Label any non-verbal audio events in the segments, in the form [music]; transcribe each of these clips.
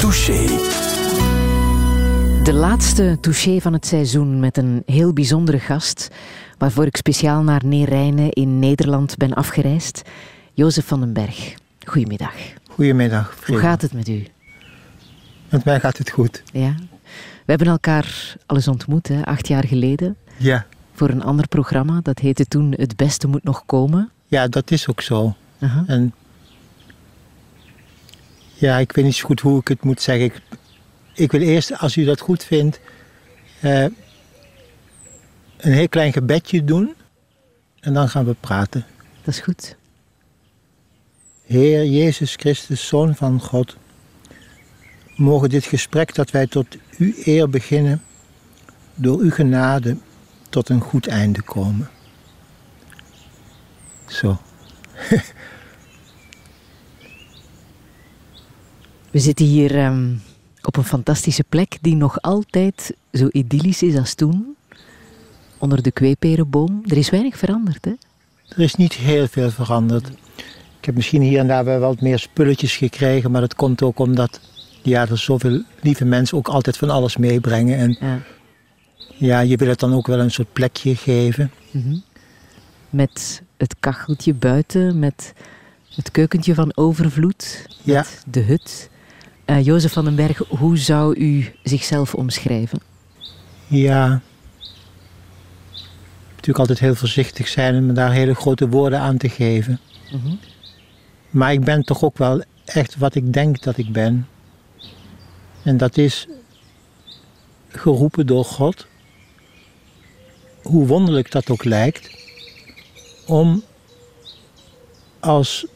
Touché. De laatste touché van het seizoen met een heel bijzondere gast, waarvoor ik speciaal naar Neerijnen in Nederland ben afgereisd. Jozef van den Berg. Goedemiddag. Goedemiddag. Hoe gaat het met u? Met mij gaat het goed. Ja. We hebben elkaar al eens ontmoet, hè, acht jaar geleden. Ja. Voor een ander programma. Dat heette toen Het Beste Moet Nog Komen. Ja, dat is ook zo. Aha. En ja, ik weet niet zo goed hoe ik het moet zeggen. Ik, ik wil eerst, als u dat goed vindt, eh, een heel klein gebedje doen. En dan gaan we praten. Dat is goed. Heer Jezus Christus, Zoon van God, mogen dit gesprek dat wij tot uw eer beginnen, door uw genade tot een goed einde komen. Zo. [laughs] We zitten hier ehm, op een fantastische plek die nog altijd zo idyllisch is als toen. Onder de kweeperenboom. Er is weinig veranderd, hè? Er is niet heel veel veranderd. Ik heb misschien hier en daar wel wat meer spulletjes gekregen, maar dat komt ook omdat ja, er zoveel lieve mensen ook altijd van alles meebrengen. En Ja. ja, je wil het dan ook wel een soort plekje geven. Mhm. Met het kacheltje buiten, met het keukentje van overvloed, Ja. met de hut. Eh Jozef van den Berg, hoe zou u zichzelf omschrijven? Ja. Natuurlijk altijd heel voorzichtig zijn om daar hele grote woorden aan te geven. Mhm. Maar ik ben toch ook wel echt wat ik denk dat ik ben. En dat is geroepen door God. Hoe wonderlijk dat ook lijkt. Om als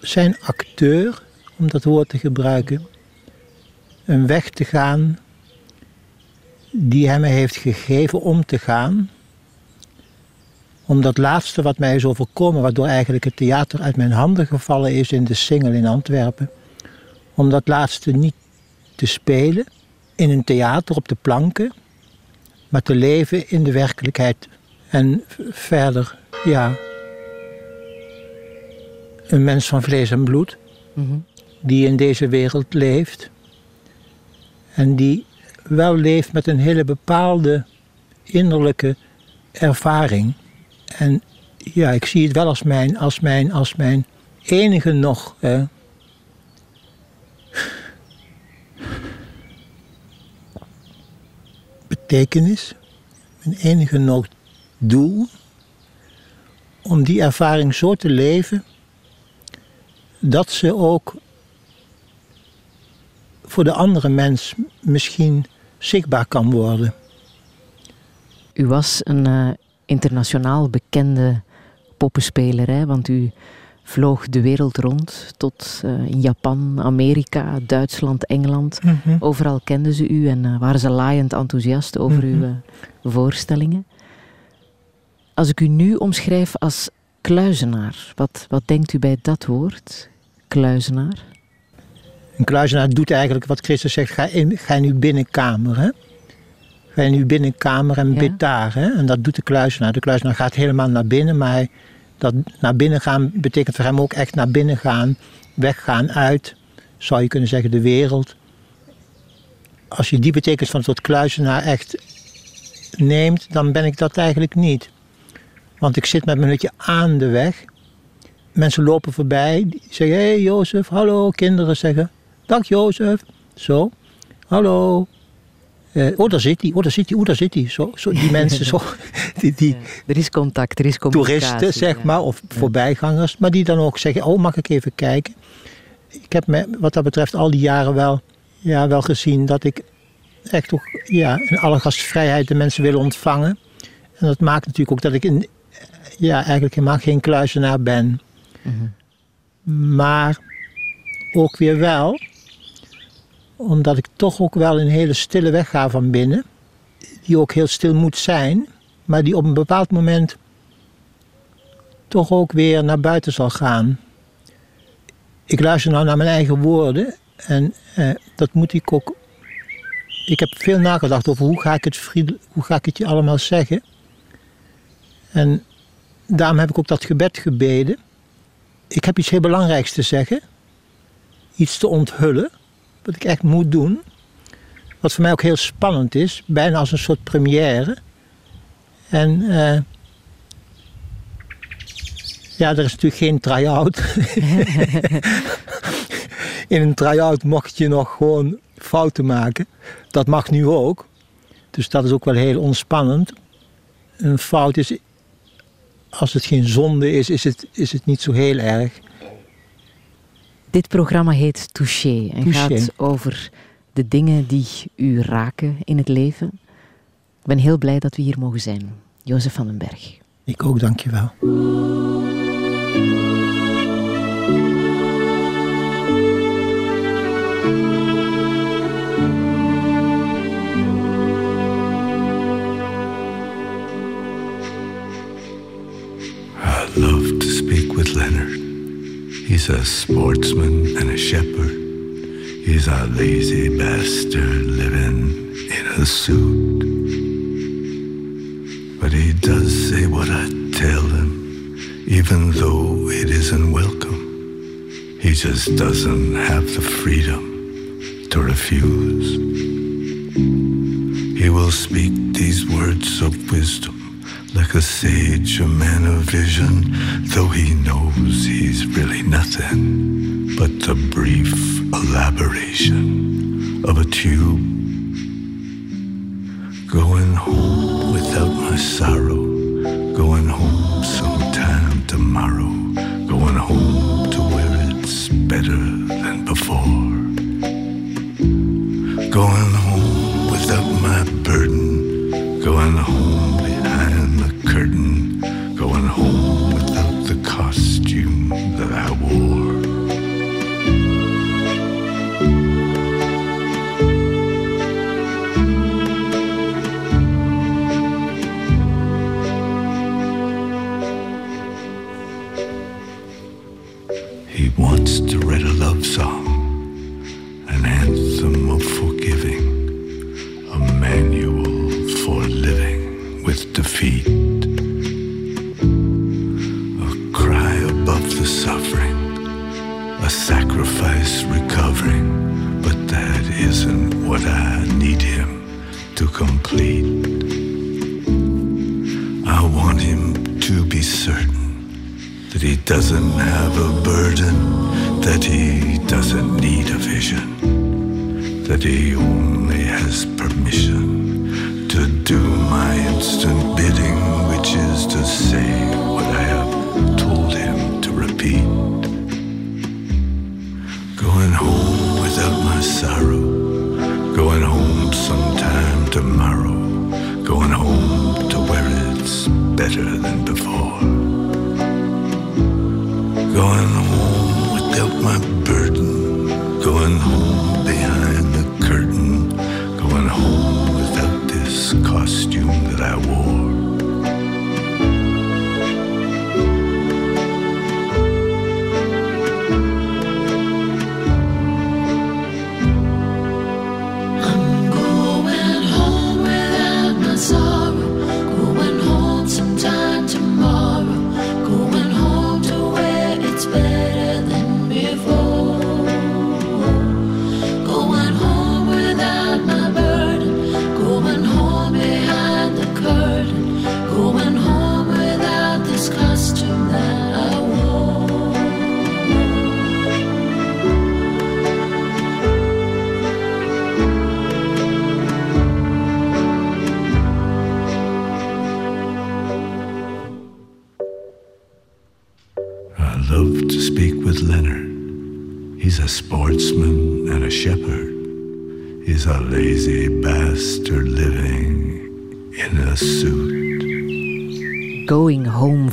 zijn acteur, om dat woord te gebruiken, een weg te gaan die hij me heeft gegeven om te gaan. Om dat laatste wat mij is overkomen, waardoor eigenlijk het theater uit mijn handen gevallen is in de Singel in Antwerpen. Om dat laatste niet te spelen in een theater op de planken, maar te leven in de werkelijkheid. En verder, ja, een mens van vlees en bloed Mhm. Die in deze wereld leeft. En die wel leeft met een hele bepaalde innerlijke ervaring. En ja, ik zie het wel als mijn, als mijn, als mijn enige nog. betekenis, mijn enige nog doel, om die ervaring zo te leven dat ze ook voor de andere mens misschien zichtbaar kan worden. U was een eh, internationaal bekende poppenspeler, hè? want u vloog de wereld rond tot eh, in Japan, Amerika, Duitsland, Engeland. Overal kenden ze u en eh, waren ze laaiend enthousiast over uw eh, voorstellingen. Als ik u nu omschrijf als kluizenaar, wat, wat denkt u bij dat woord? Kluizenaar? Een kluizenaar doet eigenlijk wat Christus zegt, ga in, ga in uw binnenkamer. Hè? Ga in uw binnenkamer en Ja. bid daar. Hè? En dat doet de kluizenaar. De kluizenaar gaat helemaal naar binnen, maar hij, dat naar binnen gaan betekent voor hem ook echt naar binnen gaan, weggaan uit, zou je kunnen zeggen, de wereld. Als je die betekenis van het woord kluizenaar echt neemt, dan ben ik dat eigenlijk niet. Want ik zit met mijn hutje aan de weg. Mensen lopen voorbij, die zeggen, hé hey, Jozef, hallo. Kinderen zeggen, dag Jozef. Zo, hallo. Eh, oh, daar zit hij, oh, daar zit hij, oh, daar zit hij. Zo, zo, die [laughs] mensen, zo, [laughs] die, die Er is contact, er is communicatie. toeristen, zeg ja. maar, of voorbijgangers. Maar die dan ook zeggen, oh, mag ik even kijken? Ik heb me, wat dat betreft al die jaren wel, ja, wel gezien dat ik echt ook ja, in alle gastvrijheid de mensen wil ontvangen. En dat maakt natuurlijk ook dat ik in, ja, eigenlijk helemaal geen kluizenaar ben. Maar ook weer wel, omdat ik toch ook wel een hele stille weg ga van binnen. Die ook heel stil moet zijn, maar die op een bepaald moment toch ook weer naar buiten zal gaan. Ik luister nou naar mijn eigen woorden en eh, dat moet ik ook. Ik heb veel nagedacht over hoe ga ik het, hoe ga ik het je allemaal zeggen. En daarom heb ik ook dat gebed gebeden. ik heb iets heel belangrijks te zeggen. Iets te onthullen. Wat ik echt moet doen. Wat voor mij ook heel spannend is. Bijna als een soort première. En uh, ja, er is natuurlijk geen try-out. [laughs] In een try-out mocht je nog gewoon fouten maken. Dat mag nu ook. Dus dat is ook wel heel ontspannend. Een fout is, als het geen zonde is, is het, is het niet zo heel erg. Dit programma heet Touché en gaat over de dingen die u raken in het leven. Ik ben heel blij dat we hier mogen zijn. Jozef van den Berg. Ik ook, dankjewel. love to speak with Leonard. He's a sportsman and a shepherd. He's a lazy bastard living in a suit. But he does say what I tell him, even though it isn't welcome. He just doesn't have the freedom to refuse. He will speak these words of wisdom like a sage, a man of vision, though he knows he's really nothing but the brief elaboration of a tube. Going home without my sorrow, going home sometime tomorrow, going home to where it's better than before. Going home without my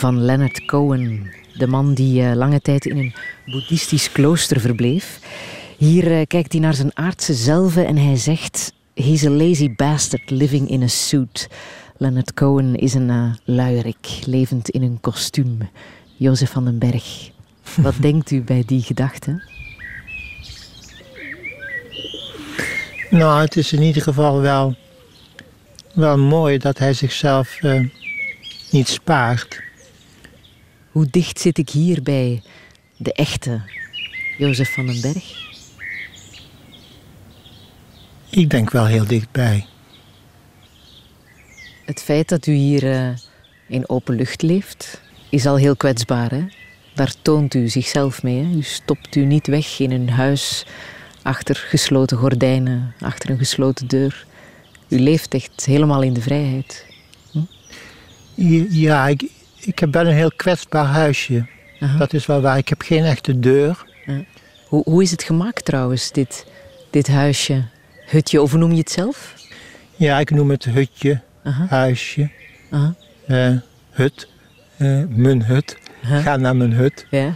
van Leonard Cohen, de man die uh, lange tijd in een boeddhistisch klooster verbleef. Hier uh, kijkt hij naar zijn aardse zelf en hij zegt: He's a lazy bastard living in a suit. Leonard Cohen is een uh, luierik, levend in een kostuum. Jozef van den Berg, wat [laughs] denkt u bij die gedachte? Nou, het is in ieder geval wel, wel mooi dat hij zichzelf niet spaart. Hoe dicht zit ik hier bij de echte Jozef van den Berg? Ik denk wel heel dichtbij. Het feit dat u hier uh, in open lucht leeft, is al heel kwetsbaar. Hè? Daar toont u zichzelf mee. Hè? U stopt u niet weg in een huis achter gesloten gordijnen, achter een gesloten deur. U leeft echt helemaal in de vrijheid. Hm? Ja, ik, ik heb wel een heel kwetsbaar huisje. Aha. Dat is wel waar. Ik heb geen echte deur. Ja. Hoe, hoe is het gemaakt trouwens, dit, dit huisje? Hutje, of noem je het zelf? Ja, ik noem het hutje, Aha. huisje, Aha. Uh, hut, uh, mijn hut. Ga naar mijn hut. Ja.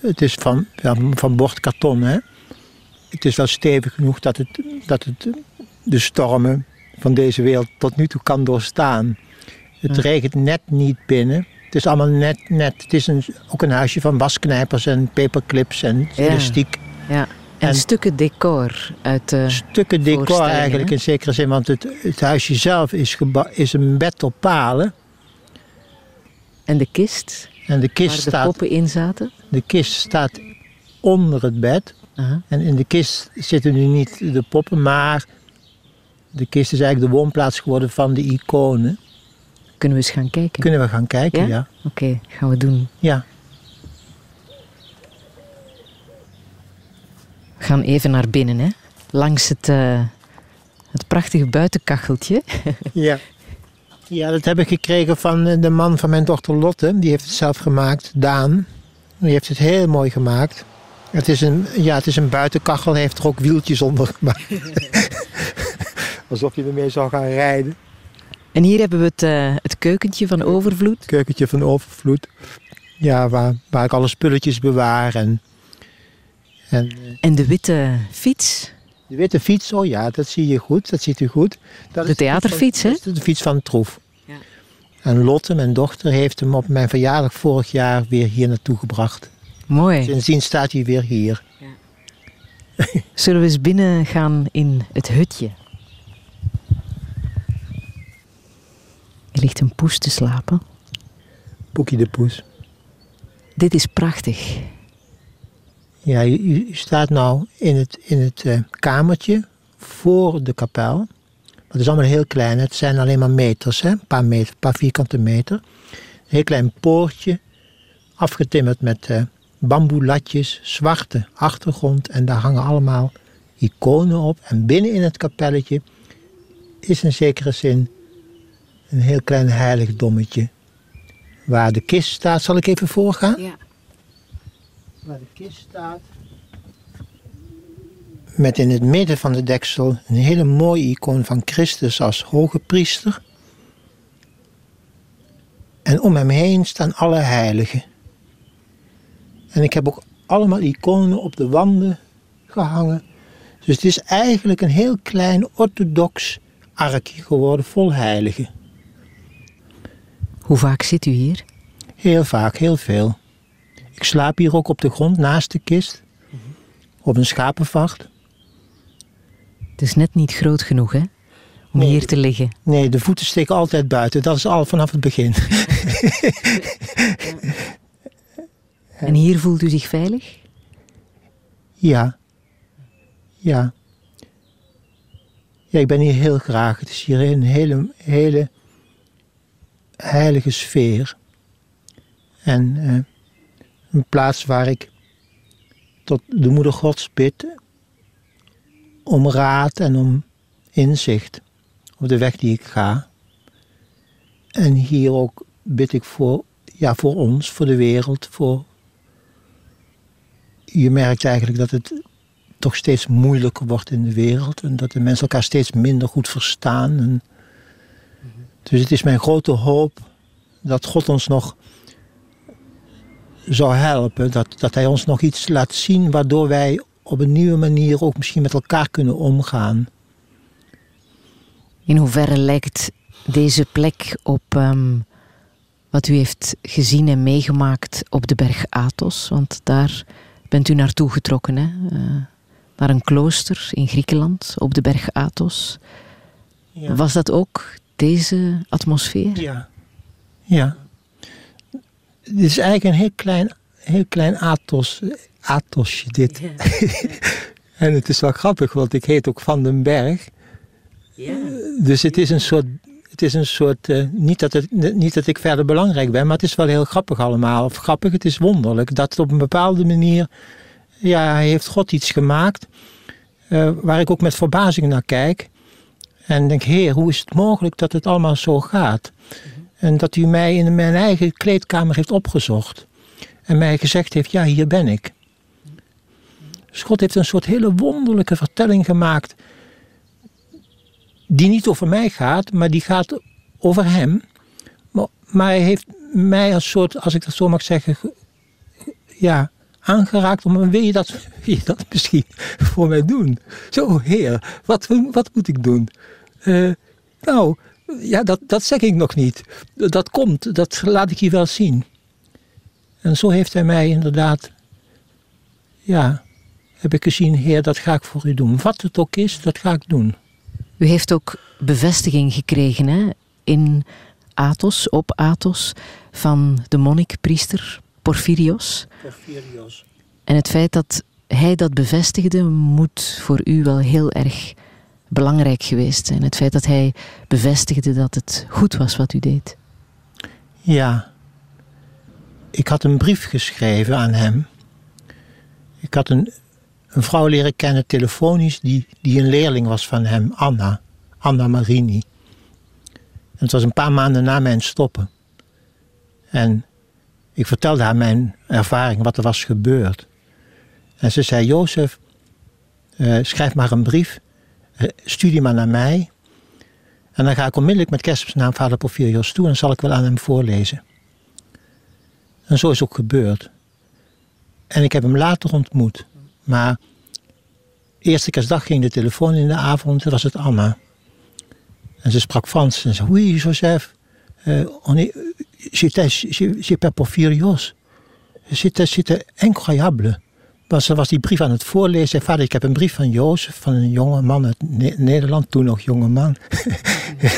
Het is van, ja, van bordkarton, hè. Het is wel stevig genoeg dat het, dat het de stormen van deze wereld tot nu toe kan doorstaan. Het regent net niet binnen. Het is allemaal net, net. Het is een, ook een huisje van wasknijpers en paperclips en ja. elastiek. Ja. En, en, stukken decor uit de Stukken decor eigenlijk in zekere zin, want het, het huisje zelf is, is een bed op palen. En de kist? En de kist waar staat, de poppen in zaten? De kist staat onder het bed. -huh. En in de kist zitten nu niet de poppen, maar de kist is eigenlijk de woonplaats geworden van de iconen. Kunnen we eens gaan kijken? Kunnen we gaan kijken, ja. ja. Oké, okay, gaan we doen. Ja. We gaan even naar binnen, hè? langs het, uh, het prachtige buitenkacheltje. [laughs] ja. ja, dat heb ik gekregen van eh, de man van mijn dochter Lotte. Die heeft het zelf gemaakt, Daan. Die heeft het heel mooi gemaakt. Het is een, ja, het is een buitenkachel, hij heeft er ook wieltjes onder gemaakt. [laughs] Alsof je ermee zou gaan rijden. En hier hebben we het, uh, het keukentje van Overvloed. Het keukentje van Overvloed. Ja, waar, waar ik alle spulletjes bewaar. En, en, uh, en de witte fiets. De witte fiets, oh ja, dat zie je goed. Dat ziet u goed. Dat de theaterfiets, hè? Dat is de fiets van Troef. Ja. En Lotte, mijn dochter, heeft hem op mijn verjaardag vorig jaar weer hier naartoe gebracht. Mooi. Sindsdien staat hij weer hier. Ja. [laughs] Zullen we eens binnen gaan in het hutje? Er ligt een poes te slapen. Poekie de poes. Dit is prachtig. Ja, u, staat nou in het, in het uh, kamertje voor de kapel. Het is allemaal heel klein. Het zijn alleen maar meters, hè? Een paar, meter, een paar vierkante meter. Een heel klein poortje, afgetimmerd met uh, bamboelatjes, zwarte achtergrond. En daar hangen allemaal iconen op. En binnen in het kapelletje is in zekere zin een heel klein heiligdommetje. Waar de kist staat, zal ik even voorgaan? Ja. Waar de kist staat. Met in het midden van de deksel een hele mooie icoon van Christus als hoge priester. En om hem heen staan alle heiligen. En ik heb ook allemaal iconen op de wanden gehangen. Dus het is eigenlijk een heel klein orthodox arkje geworden vol heiligen. Hoe vaak zit u hier? Heel vaak, heel veel. Ik slaap hier ook op de grond naast de kist. Op een schapenvacht. Het is net niet groot genoeg, hè? Om hier te liggen. Nee, de voeten steken altijd buiten. Dat is al vanaf het begin. [laughs] en hier voelt u zich veilig? Ja. Ja. Ja, ik ben hier heel graag. Het is hier een hele, hele heilige sfeer. En uh, een plaats waar ik tot de moeder Gods bid om raad en om inzicht op de weg die ik ga. En hier ook bid ik voor, ja, voor ons, voor de wereld, voor... Je merkt eigenlijk dat het toch steeds moeilijker wordt in de wereld en dat de mensen elkaar steeds minder goed verstaan. Dus het is mijn grote hoop dat God ons nog zou helpen. Dat, dat Hij ons nog iets laat zien waardoor wij op een nieuwe manier ook misschien met elkaar kunnen omgaan. In hoeverre lijkt deze plek op um, wat u heeft gezien en meegemaakt op de berg Athos? Want daar bent u naartoe getrokken, hè? Uh, naar een klooster in Griekenland op de berg Athos. Ja. Was dat ook deze atmosfeer? Ja. Ja. Het is eigenlijk een heel klein, heel klein Athos, Athosje dit. [laughs] en het is wel grappig, want ik heet ook Van den Berg. Ja. Dus het is een soort, het is een soort eh, niet, dat het, niet dat ik verder belangrijk ben, maar het is wel heel grappig allemaal. Of grappig, het is wonderlijk dat op een bepaalde manier, ja, heeft God iets gemaakt eh, waar ik ook met verbazing naar kijk. En denk, heer, hoe is het mogelijk dat het allemaal zo gaat? En dat u mij in mijn eigen kleedkamer heeft opgezocht. En mij gezegd heeft, ja, hier ben ik. Dus God heeft een soort hele wonderlijke vertelling gemaakt. Die niet over mij gaat, maar die gaat over hem. Maar, hij heeft mij als soort, als ik dat zo mag zeggen, ge- ja, aangeraakt. Om, wil, je dat, [laughs] wil je dat misschien [laughs] voor mij doen? Zo, heer, wat, wat moet ik doen? Eh, nou, ja, dat, dat zeg ik nog niet. Dat komt, dat laat ik je wel zien. En zo heeft hij mij inderdaad, ja, heb ik gezien, Heer, dat ga ik voor u doen. Wat het ook is, dat ga ik doen. U heeft ook bevestiging gekregen hè, in Athos, op Athos, van de monnikpriester Porphyrios. Porphyrios. En het feit dat hij dat bevestigde, moet voor u wel heel erg belangrijk geweest zijn. Het feit dat hij bevestigde dat het goed was wat u deed. Ja. Ik had een brief geschreven aan hem. Ik had een, een vrouw leren kennen telefonisch die, die een leerling was van hem, Anna. Anna Marini. En het was een paar maanden na mijn stoppen. En ik vertelde haar mijn ervaring, wat er was gebeurd. En ze zei, Jozef, eh, schrijf maar een brief. eh, stuur die maar naar mij. En dan ga ik onmiddellijk met kerstmis naar vader Porphyrios toe en zal ik wel aan hem voorlezen. En zo is ook gebeurd. En ik heb hem later ontmoet. Maar eerste kerstdag ging de telefoon in de avond, was het Anna. En ze sprak Frans en zei, oui, Joseph, euh, on est, j'étais, pas Porphyrios. C'était, incroyable. Maar ze was die brief aan het voorlezen. Vader, ik heb een brief van Jozef, van een jonge man uit Ne- Nederland. Toen nog jonge man.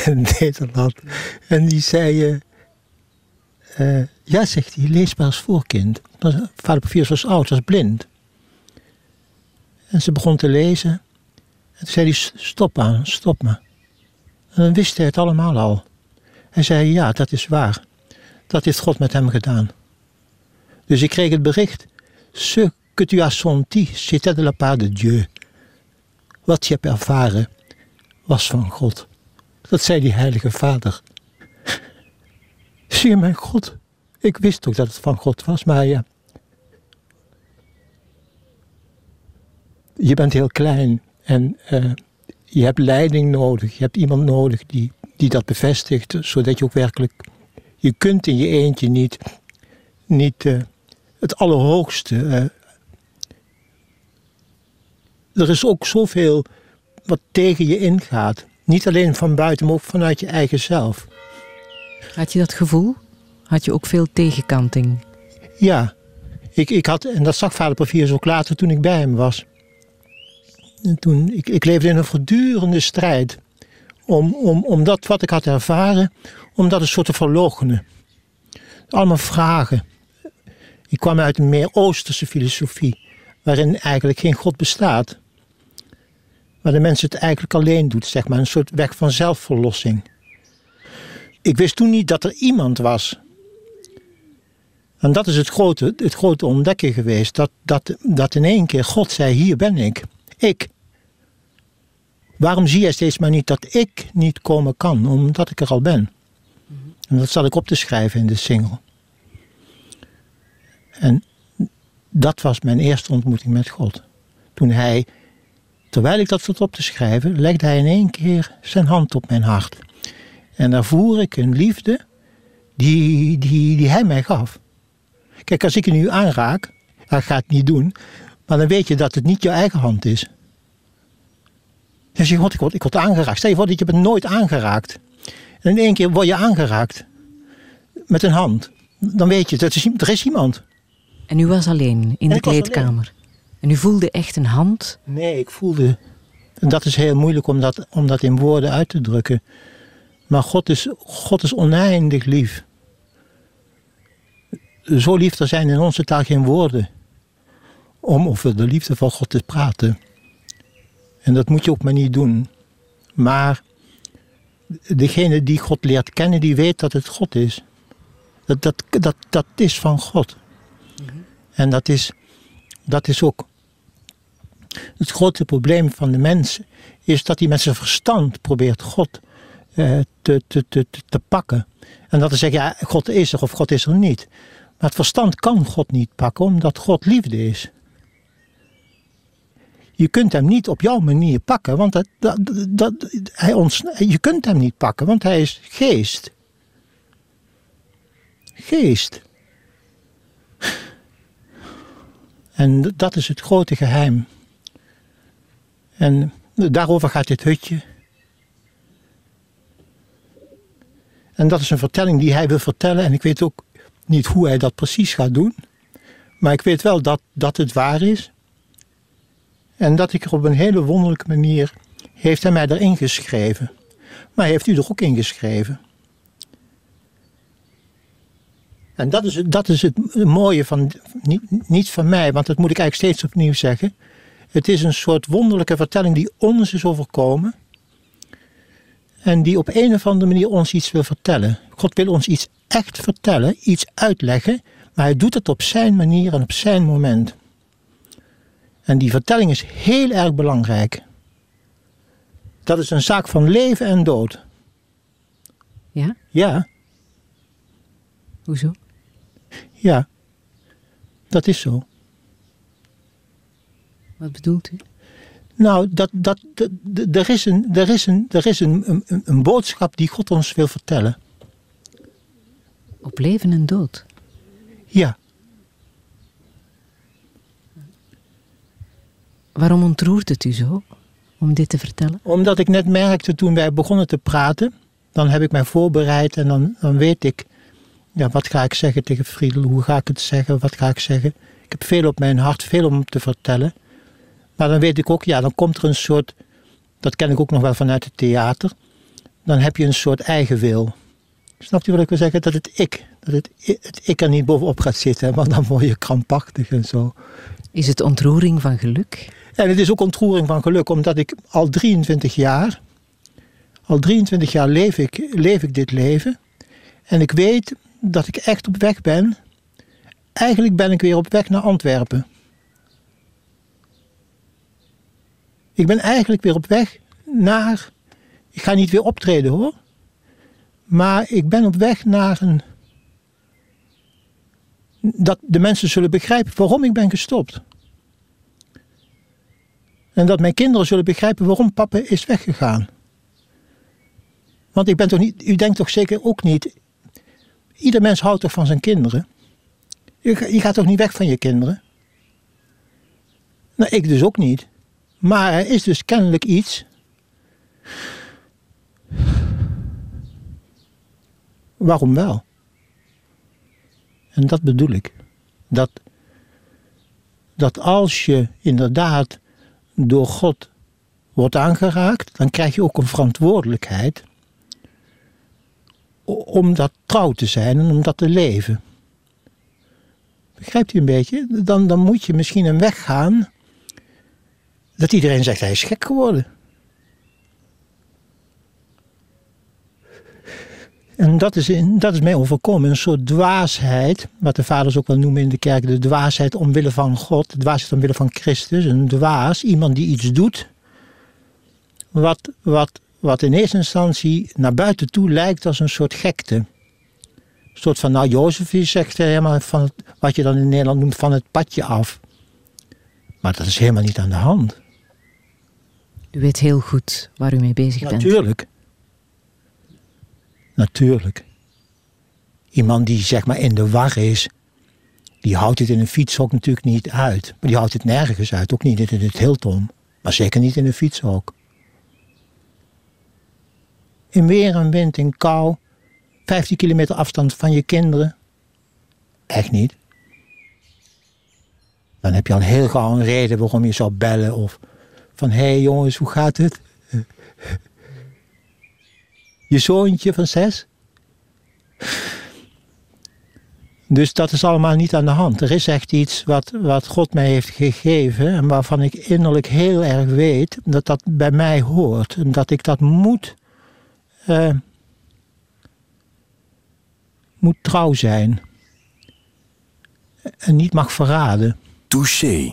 [laughs] Nederland. En die zei... eh, eh, ja, zegt hij, lees maar als voorkind. Maar Vader Porphyrios was oud, was blind. En ze begon te lezen. En toen zei hij, stop aan, stop maar. En dan wist hij het allemaal al. Hij zei, ja, dat is waar. Dat heeft God met hem gedaan. Dus ik kreeg het bericht. Ce que tu as senti, c'était de la part de Dieu. Wat je hebt ervaren, was van God. Dat zei die heilige vader. [laughs] Zie je mijn God? Ik wist ook dat het van God was, maar ja. Je bent heel klein en eh, je hebt leiding nodig. Je hebt iemand nodig die, die dat bevestigt, zodat je ook werkelijk. Je kunt in je eentje niet, niet eh, het allerhoogste. eh. er is ook zoveel wat tegen je ingaat. Niet alleen van buiten, maar ook vanuit je eigen zelf. Had je dat gevoel? Had je ook veel tegenkanting? Ja, ik, ik had, en dat zag vader Porphyrios ook later toen ik bij hem was. En toen, ik, ik leefde in een voortdurende strijd om, om, om dat wat ik had ervaren, om dat een soort te verloochenen. Allemaal vragen. Ik kwam uit een meer Oosterse filosofie, waarin eigenlijk geen God bestaat. Waar de mens het eigenlijk alleen doet, zeg maar, een soort weg van zelfverlossing. Ik wist toen niet dat er iemand was en dat is het grote, het grote ontdekken geweest. Dat, dat, dat in één keer God zei, hier ben ik. Ik. Waarom zie jij steeds maar niet dat ik niet komen kan? Omdat ik er al ben. En dat zat ik op te schrijven in de single. En dat was mijn eerste ontmoeting met God. Toen hij, terwijl ik dat zat op te schrijven, legde hij in één keer zijn hand op mijn hart. En daar voer ik een liefde die, die, die hij mij gaf. Kijk, als ik je nu aanraak, dat ga ik niet doen, maar dan weet je dat het niet je eigen hand is. Dus je wordt, ik, word, ik word aangeraakt. Stel je voor dat je bent nooit aangeraakt. En in één keer word je aangeraakt. Met een hand. Dan weet je, dat is, er is iemand. En u was alleen in de kleedkamer. En u voelde echt een hand. Nee, ik voelde. En dat is heel moeilijk om dat, om dat in woorden uit te drukken. Maar God is, God is oneindig lief. zo lief, er zijn in onze taal geen woorden om over de liefde van God te praten. En dat moet je ook maar niet doen. Maar degene die God leert kennen, die weet dat het God is. Dat, dat, dat, dat is van God. En dat is, dat is ook het grote probleem van de mensen. Is dat hij met zijn verstand probeert God eh, te, te, te, te pakken. En dat te zeggen, ja, God is er of God is er niet. Maar het verstand kan God niet pakken, omdat God liefde is. Je kunt hem niet op jouw manier pakken, want dat, dat, hij ons, je kunt hem niet pakken, want hij is geest. Geest. En dat is het grote geheim. En daarover gaat dit hutje. En dat is een vertelling die hij wil vertellen. En ik weet ook niet hoe hij dat precies gaat doen. Maar ik weet wel dat, dat het waar is. En dat ik er op een hele wonderlijke manier. heeft hij mij erin geschreven. Maar heeft u er ook ingeschreven. En dat is, dat is het mooie van, niet van mij, want dat moet ik eigenlijk steeds opnieuw zeggen. Het is een soort wonderlijke vertelling die ons is overkomen. En die op een of andere manier ons iets wil vertellen. God wil ons iets echt vertellen, iets uitleggen, maar hij doet het op zijn manier en op zijn moment. En die vertelling is heel erg belangrijk. Dat is een zaak van leven en dood. Ja? Ja. Hoezo? Ja, dat is zo. Wat bedoelt u? Nou, dat, dat, dat, er is, een, er is, een, er is een, een, een boodschap die God ons wil vertellen. Op leven en dood? Ja. Waarom ontroert het u zo om dit te vertellen? Omdat ik net merkte toen wij begonnen te praten, dan heb ik mij voorbereid en dan, dan weet ik, ja, wat ga ik zeggen tegen Friedel, hoe ga ik het zeggen, wat ga ik zeggen. Ik heb veel op mijn hart, veel om te vertellen. Maar dan weet ik ook, ja, dan komt er een soort, dat ken ik ook nog wel vanuit het theater, dan heb je een soort eigen wil. Snapt u wat ik wil zeggen? Dat het ik, dat het, het ik er niet bovenop gaat zitten, want dan word je krampachtig en zo. Is het ontroering van geluk? En het is ook ontroering van geluk, omdat ik al 23 jaar, al 23 jaar leef ik, leef ik dit leven. En ik weet dat ik echt op weg ben. Eigenlijk ben ik weer op weg naar Antwerpen. Ik ben eigenlijk weer op weg naar. Ik ga niet weer optreden hoor. Maar ik ben op weg naar een. Dat de mensen zullen begrijpen waarom ik ben gestopt. En dat mijn kinderen zullen begrijpen waarom papa is weggegaan. Want ik ben toch niet, u denkt toch zeker ook niet. Ieder mens houdt toch van zijn kinderen? Je, gaat toch niet weg van je kinderen? Nou, ik dus ook niet. Maar er is dus kennelijk iets. Waarom wel? En dat bedoel ik. Dat, dat als je inderdaad door God wordt aangeraakt, dan krijg je ook een verantwoordelijkheid om dat trouw te zijn en om dat te leven. Begrijpt u een beetje? Dan, dan moet je misschien een weg gaan dat iedereen zegt hij is gek geworden. En dat is, in, dat is mij overkomen, een soort dwaasheid, wat de vaders ook wel noemen in de kerk, de dwaasheid omwille van God, de dwaasheid omwille van Christus, een dwaas, iemand die iets doet, wat, wat, wat in eerste instantie naar buiten toe lijkt als een soort gekte. Een soort van, nou Jozef zegt helemaal van wat je dan in Nederland noemt van het padje af. Maar dat is helemaal niet aan de hand. U weet heel goed waar u mee bezig bent. Natuurlijk. Natuurlijk. Iemand die zeg maar in de war is, die houdt het in een fietshok natuurlijk niet uit. Maar die houdt het nergens uit, ook niet in het Hilton. Maar zeker niet in een fietshok. In weer en wind, in kou, 15 kilometer afstand van je kinderen. Echt niet. Dan heb je al heel gauw een reden waarom je zou bellen of van hé hey jongens, hoe gaat het? Je zoontje van zes? Dus dat is allemaal niet aan de hand. Er is echt iets wat, wat God mij heeft gegeven en waarvan ik innerlijk heel erg weet dat dat bij mij hoort. En dat ik dat moet, uh, moet trouw zijn. En niet mag verraden. Touché.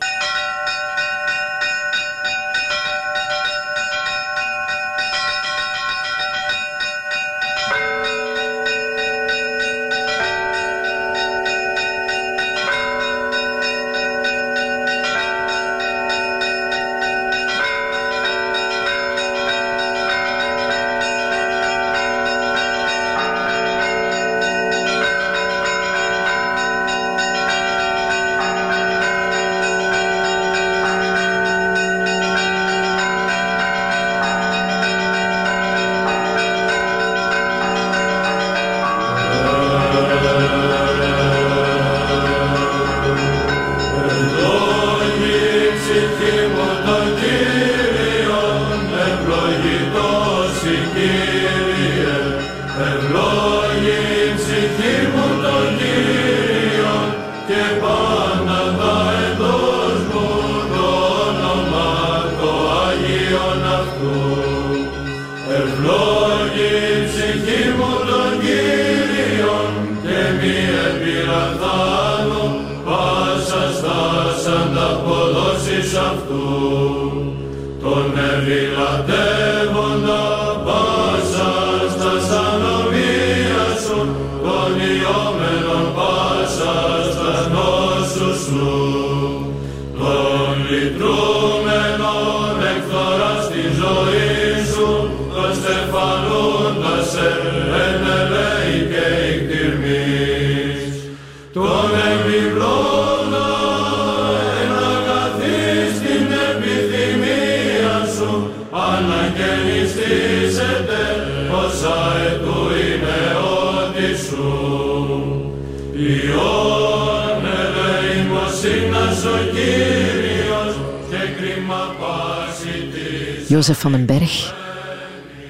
Jozef van den Berg,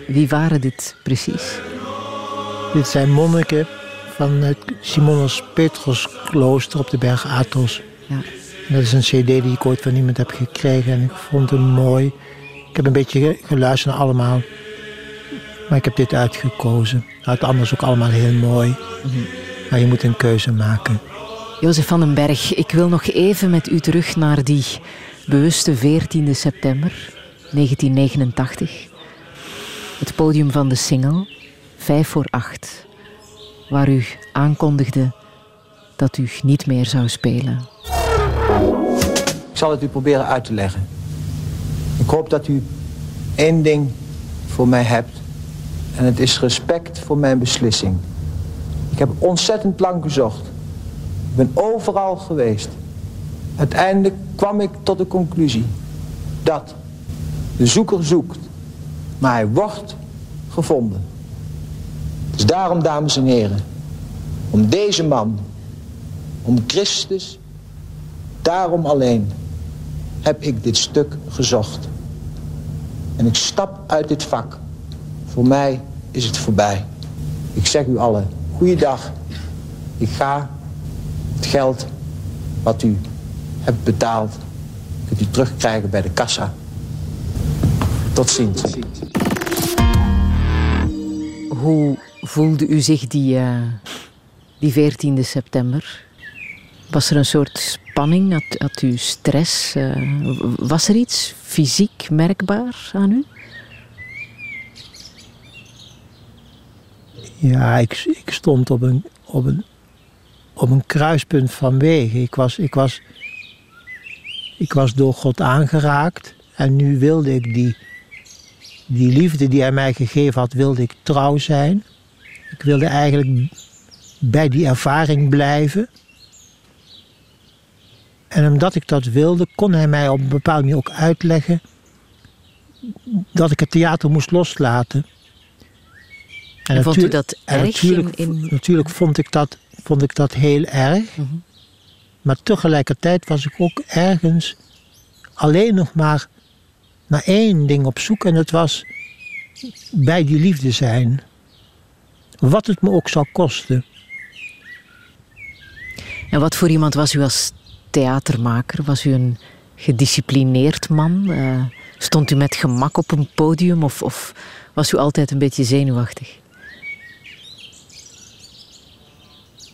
wie waren dit precies? Dit zijn monniken van het Simonos Petrus klooster op de berg Athos. Ja. Dat is een cd die ik ooit van iemand heb gekregen en ik vond hem mooi. Ik heb een beetje geluisterd naar allemaal, maar ik heb dit uitgekozen. Het anders ook allemaal heel mooi, mhm. maar je moet een keuze maken. Jozef van den Berg, ik wil nog even met u terug naar die bewuste 14 september 1989. Het podium van de single, 5 voor 8, waar u aankondigde dat u niet meer zou spelen. Ik zal het u proberen uit te leggen. Ik hoop dat u één ding voor mij hebt. En het is respect voor mijn beslissing. Ik heb ontzettend lang gezocht. Ik ben overal geweest. Uiteindelijk kwam ik tot de conclusie dat de zoeker zoekt, maar hij wordt gevonden. Dus daarom, dames en heren, om deze man, om Christus, daarom alleen heb ik dit stuk gezocht. En ik stap uit dit vak. Voor mij is het voorbij. Ik zeg u allen, goeiedag. Ik ga het geld wat u hebt betaald, kunt u terugkrijgen bij de kassa. Tot ziens. Hoe voelde u zich die, uh, die 14 september? Was er een soort spanning? Had, had u stress? Uh, was er iets fysiek merkbaar aan u? Ja, ik, ik stond op een, op, een, op een kruispunt van wegen. Ik was, ik, was, ik was door God aangeraakt en nu wilde ik die die liefde die hij mij gegeven had, wilde ik trouw zijn. Ik wilde eigenlijk bij die ervaring blijven. En omdat ik dat wilde, kon hij mij op een bepaalde manier ook uitleggen dat ik het theater moest loslaten. En, en vond u dat erg? Natuurlijk, in, natuurlijk vond, ik dat, vond ik dat heel erg. Mhm. Maar tegelijkertijd was ik ook ergens alleen nog maar naar één ding op zoek en het was bij die liefde zijn. Wat het me ook zou kosten. En wat voor iemand was u als theatermaker? Was u een gedisciplineerd man? Uh, stond u met gemak op een podium of, of was u altijd een beetje zenuwachtig?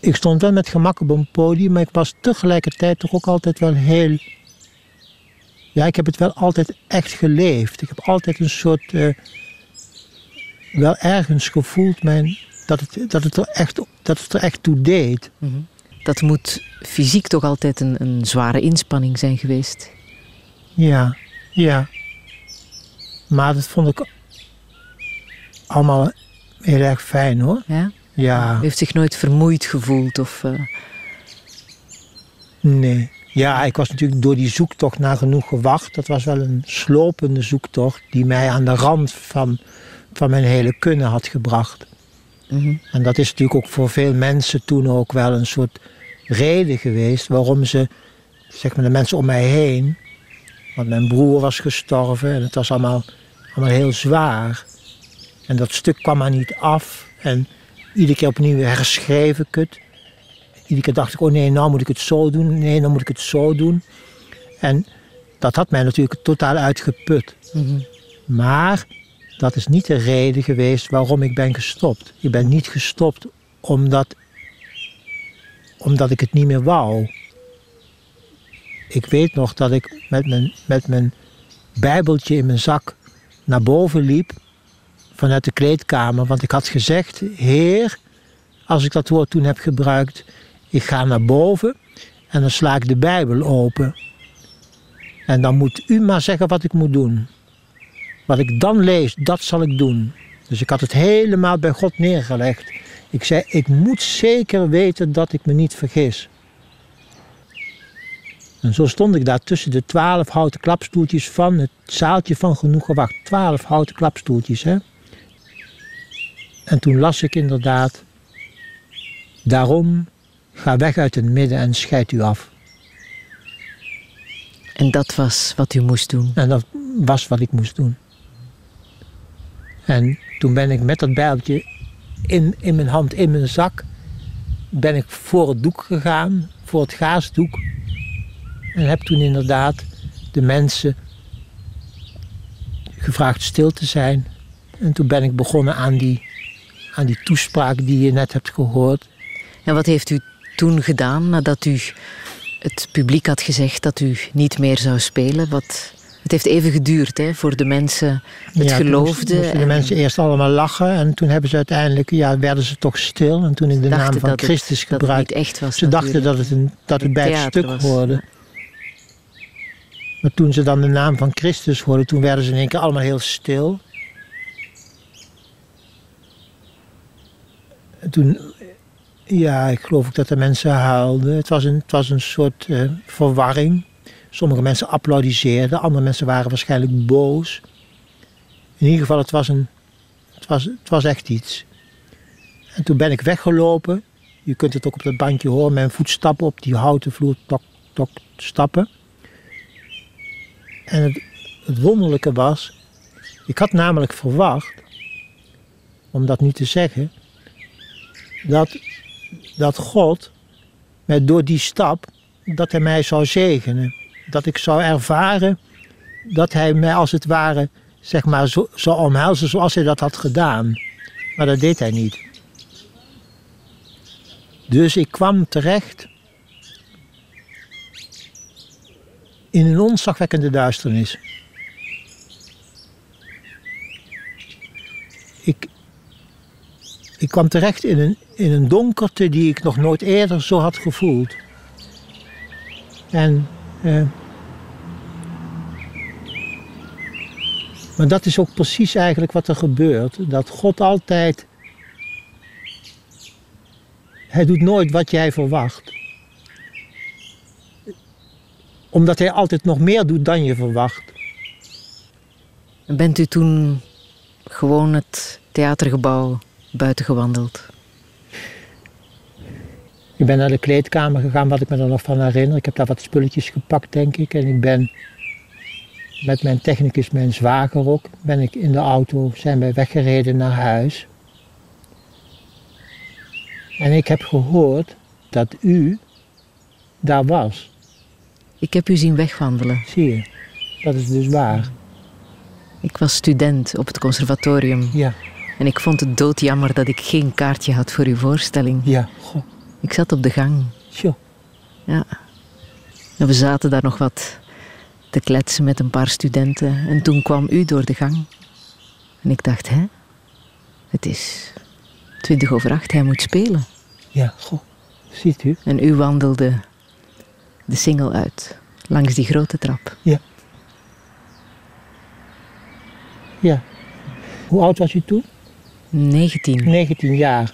Ik stond wel met gemak op een podium, maar ik was tegelijkertijd toch ook altijd wel heel. Ja, ik heb het wel altijd echt geleefd. Ik heb altijd een soort. Uh, wel ergens gevoeld mijn, dat, het, dat, het er echt, dat het er echt toe deed. Mhm. Dat moet fysiek toch altijd een, een zware inspanning zijn geweest? Ja, ja. Maar dat vond ik allemaal heel erg fijn hoor. Ja? Ja. Heeft zich nooit vermoeid gevoeld of... Uh... Nee. Ja, ik was natuurlijk door die zoektocht naar genoeg gewacht. Dat was wel een slopende zoektocht die mij aan de rand van, van mijn hele kunnen had gebracht. Mm En dat is natuurlijk ook voor veel mensen toen ook wel een soort reden geweest waarom ze, zeg maar de mensen om mij heen, want mijn broer was gestorven en het was allemaal, allemaal heel zwaar. En dat stuk kwam maar niet af. En iedere keer opnieuw herschreef ik het. Iedere keer dacht ik, oh nee, nou moet ik het zo doen. Nee, nou moet ik het zo doen. En dat had mij natuurlijk totaal uitgeput. Maar dat is niet de reden geweest waarom ik ben gestopt. Ik ben niet gestopt omdat, omdat ik het niet meer wou. Ik weet nog dat ik met mijn, met mijn bijbeltje in mijn zak naar boven liep vanuit de kleedkamer. Want ik had gezegd, Heer, als ik dat woord toen heb gebruikt, ik ga naar boven en dan sla ik de Bijbel open. En dan moet u maar zeggen wat ik moet doen. Wat ik dan lees, dat zal ik doen. Dus ik had het helemaal bij God neergelegd. Ik zei, ik moet zeker weten dat ik me niet vergis. En zo stond ik daar tussen de twaalf houten klapstoeltjes van het zaaltje van genoeg gewacht. Twaalf houten klapstoeltjes, hè. En toen las ik inderdaad, daarom ga weg uit het midden en scheid u af. En dat was wat u moest doen? En dat was wat ik moest doen. En toen ben ik met dat bijltje in, in mijn hand, in mijn zak, ben ik voor het doek gegaan, voor het gaasdoek. En heb toen inderdaad de mensen gevraagd stil te zijn. En toen ben ik begonnen aan die aan die toespraak die je net hebt gehoord. En wat heeft u toen gedaan nadat u het publiek had gezegd dat u niet meer zou spelen? Wat, het heeft even geduurd hè, voor de mensen het ja, geloofden. Moesten de mensen eerst allemaal lachen en toen hebben ze uiteindelijk, ja, werden ze toch stil. En toen ik de naam van Christus gebruikte, echt was. Ze dachten dat het, een, dat het bij het stuk hoorde. Maar toen ze dan de naam van Christus hoorden, toen werden ze in één keer allemaal heel stil. Toen, ja, ik geloof ook dat de mensen huilden. Het was een, het was een soort uh, verwarring. Sommige mensen applaudisseerden, andere mensen waren waarschijnlijk boos. In ieder geval, het was, een, het was, het was echt iets. En toen ben ik weggelopen. Je kunt het ook op dat bandje horen, mijn voetstappen op die houten vloer, tok, tok, stappen. En het, het wonderlijke was, ik had namelijk verwacht, om dat niet te zeggen, dat, dat God, met, door die stap, dat hij mij zou zegenen. Dat ik zou ervaren dat hij mij als het ware, zeg maar, zo, zou omhelzen zoals hij dat had gedaan. Maar dat deed hij niet. Dus ik kwam terecht in een onzagwekkende duisternis. Ik, ik kwam terecht in een, in een donkerte die ik nog nooit eerder zo had gevoeld. En. Eh, maar dat is ook precies eigenlijk wat er gebeurt. Dat God altijd. Hij doet nooit wat jij verwacht. Omdat hij altijd nog meer doet dan je verwacht. Bent u toen gewoon het theatergebouw buiten gewandeld? Ik ben naar de kleedkamer gegaan, wat ik me er nog van herinner. Ik heb daar wat spulletjes gepakt, denk ik. En ik ben met mijn technicus, mijn zwager ook, ben ik in de auto, zijn wij weggereden naar huis. En ik heb gehoord dat u daar was. Ik heb u zien wegwandelen. Zie je, dat is dus waar. Ik was student op het conservatorium. Ja, En ik vond het doodjammer dat ik geen kaartje had voor uw voorstelling. ja, goh, Ik zat op de gang. tjoh. Ja. En we zaten daar nog wat te kletsen met een paar studenten. En toen kwam u door de gang. En ik dacht, hè? Het is twintig over acht, hij moet spelen. Ja, goh, ziet u? En u wandelde de singel uit, langs die grote trap. Ja. Ja. Hoe oud was u toen? 19. 19 jaar.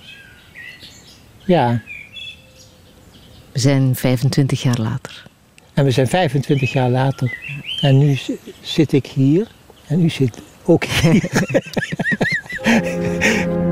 Ja, We zijn 25 jaar later. en we zijn 25 jaar later. En nu zi- zit ik hier en u zit ook hier. [laughs]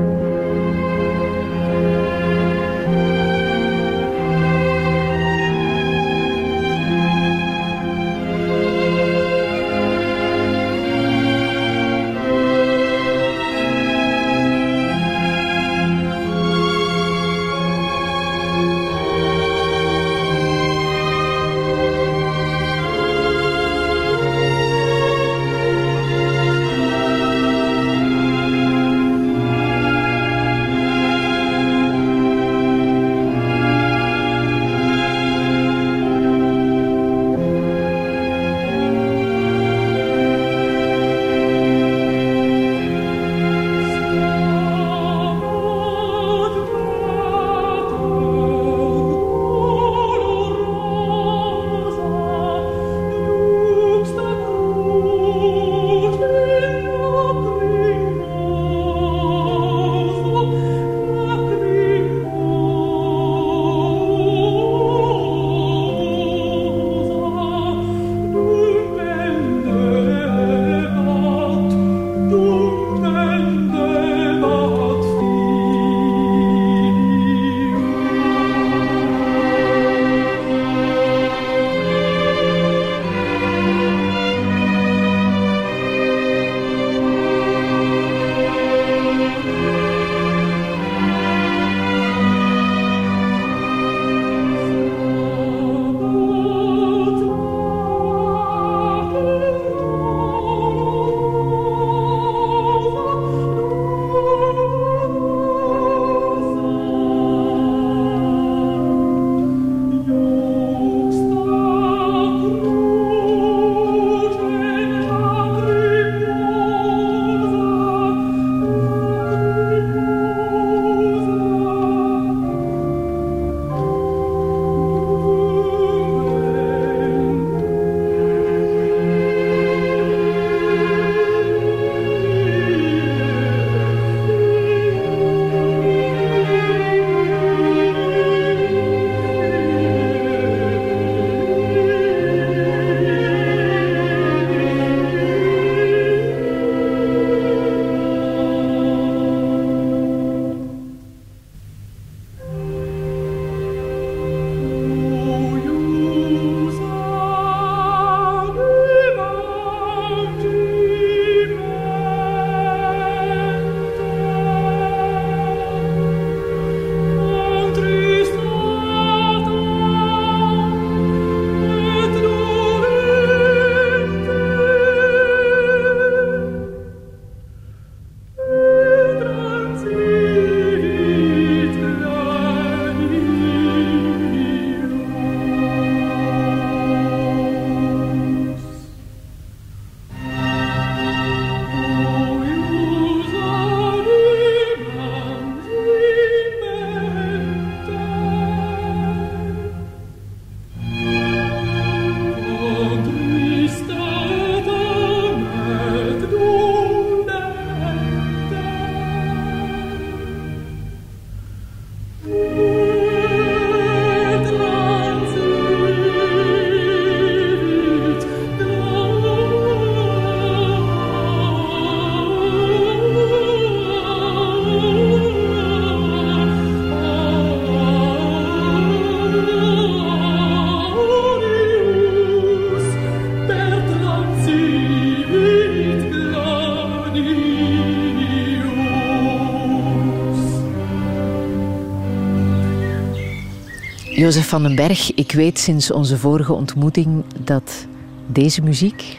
Jozef van den Berg, ik weet sinds onze vorige ontmoeting dat deze muziek,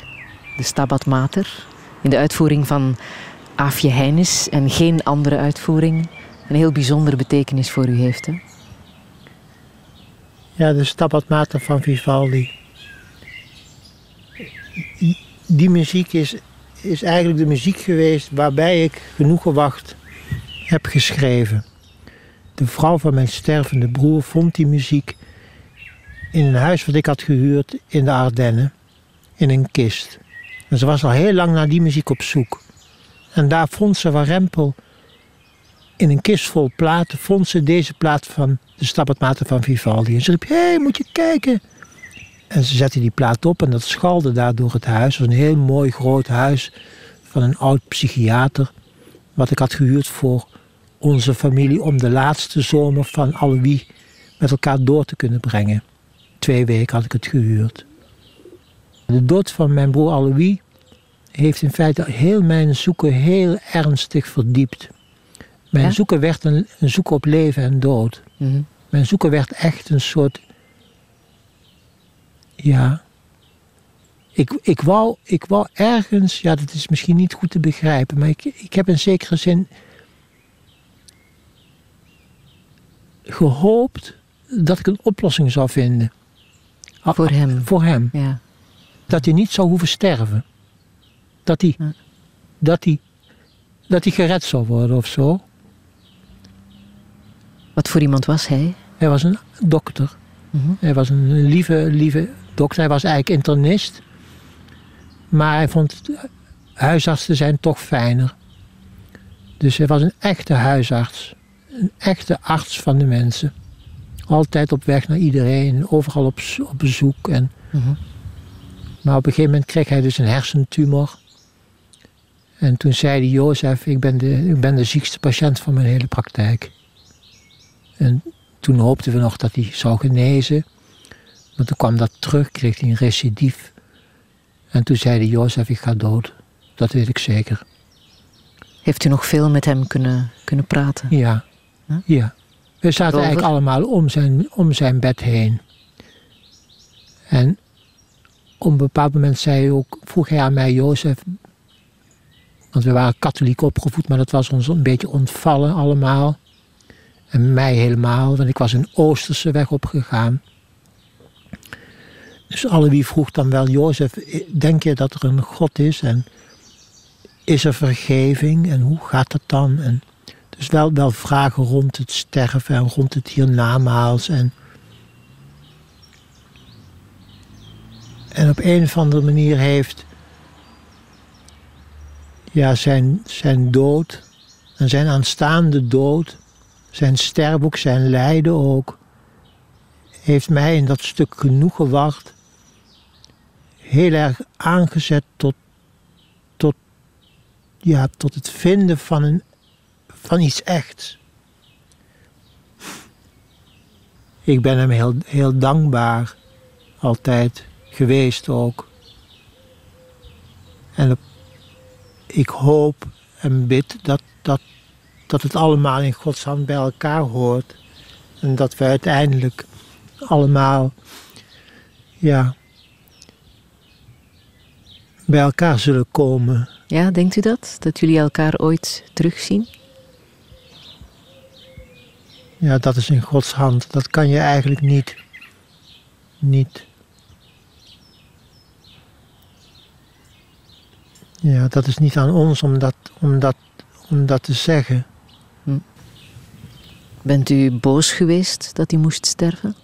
de Stabat Mater, in de uitvoering van Aafje Heines en geen andere uitvoering, een heel bijzondere betekenis voor u heeft. Hè? Ja, de Stabat Mater van Vivaldi. Die muziek is, is eigenlijk de muziek geweest waarbij ik genoeg gewacht heb geschreven. De vrouw van mijn stervende broer vond die muziek in een huis wat ik had gehuurd in de Ardennen, in een kist. En ze was al heel lang naar die muziek op zoek. En daar vond ze van Rempel in een kist vol platen, vond ze deze plaat van de Stabatmaten van Vivaldi. En ze riep, hé, hey, moet je kijken. En ze zette die plaat op en dat schalde daar door het huis. Het was een heel mooi groot huis van een oud psychiater. Wat ik had gehuurd voor onze familie om de laatste zomer van Alois met elkaar door te kunnen brengen. Twee weken had ik het gehuurd. De dood van mijn broer Alois heeft in feite heel mijn zoeken heel ernstig verdiept. Mijn zoeken werd een, een zoeken op leven en dood. Mhm. Mijn zoeken werd echt een soort. Ja. Ik, ik, wou, ik wou ergens, ja, dat is misschien niet goed te begrijpen, maar ik, ik heb in zekere zin gehoopt dat ik een oplossing zou vinden. Voor hem. Voor hem. Ja. Dat hij niet zou hoeven sterven. Dat hij, Ja. dat hij, dat hij gered zou worden of zo. Wat voor iemand was hij? Hij was een dokter. Mhm. Hij was een lieve, lieve dokter. Hij was eigenlijk internist. Maar hij vond huisartsen zijn toch fijner. Dus hij was een echte huisarts. Een echte arts van de mensen. Altijd op weg naar iedereen. Overal op, op bezoek. En, Mhm. maar op een gegeven moment kreeg hij dus een hersentumor. En toen zei hij, Jozef, ik ben, de, ik ben de ziekste patiënt van mijn hele praktijk. En toen hoopten we nog dat hij zou genezen. Maar toen kwam dat terug, kreeg hij een recidief. En toen zei hij, Jozef, ik ga dood. Dat weet ik zeker. Heeft u nog veel met hem kunnen, kunnen praten? Ja, Huh? ja. We zaten eigenlijk allemaal om zijn, om zijn bed heen. En op een bepaald moment zei hij ook, vroeg hij aan mij, Jozef, want we waren katholiek opgevoed, maar dat was ons een beetje ontvallen allemaal. En mij helemaal, want ik was een Oosterse weg opgegaan. Dus alle wie vroeg dan wel, Jozef, denk je dat er een God is? En is er vergeving? En hoe gaat dat dan? En dus wel, wel vragen rond het sterven en rond het hiernamaals. En, en op een of andere manier heeft ja, zijn, zijn dood en zijn aanstaande dood, zijn sterven ook, zijn lijden ook, heeft mij in dat stuk genoeg gewacht, heel erg aangezet tot, tot, ja, tot het vinden van, een, van iets echts. Ik ben hem heel, heel dankbaar, altijd geweest ook. En ik hoop en bid dat, dat, dat het allemaal in Gods hand bij elkaar hoort. En dat we uiteindelijk allemaal, ja, bij elkaar zullen komen. Ja, denkt u dat? Dat jullie elkaar ooit terugzien? Ja, dat is in Gods hand. Dat kan je eigenlijk niet. Niet. Ja, dat is niet aan ons om dat, om dat, om dat te zeggen. Bent u boos geweest dat hij moest sterven?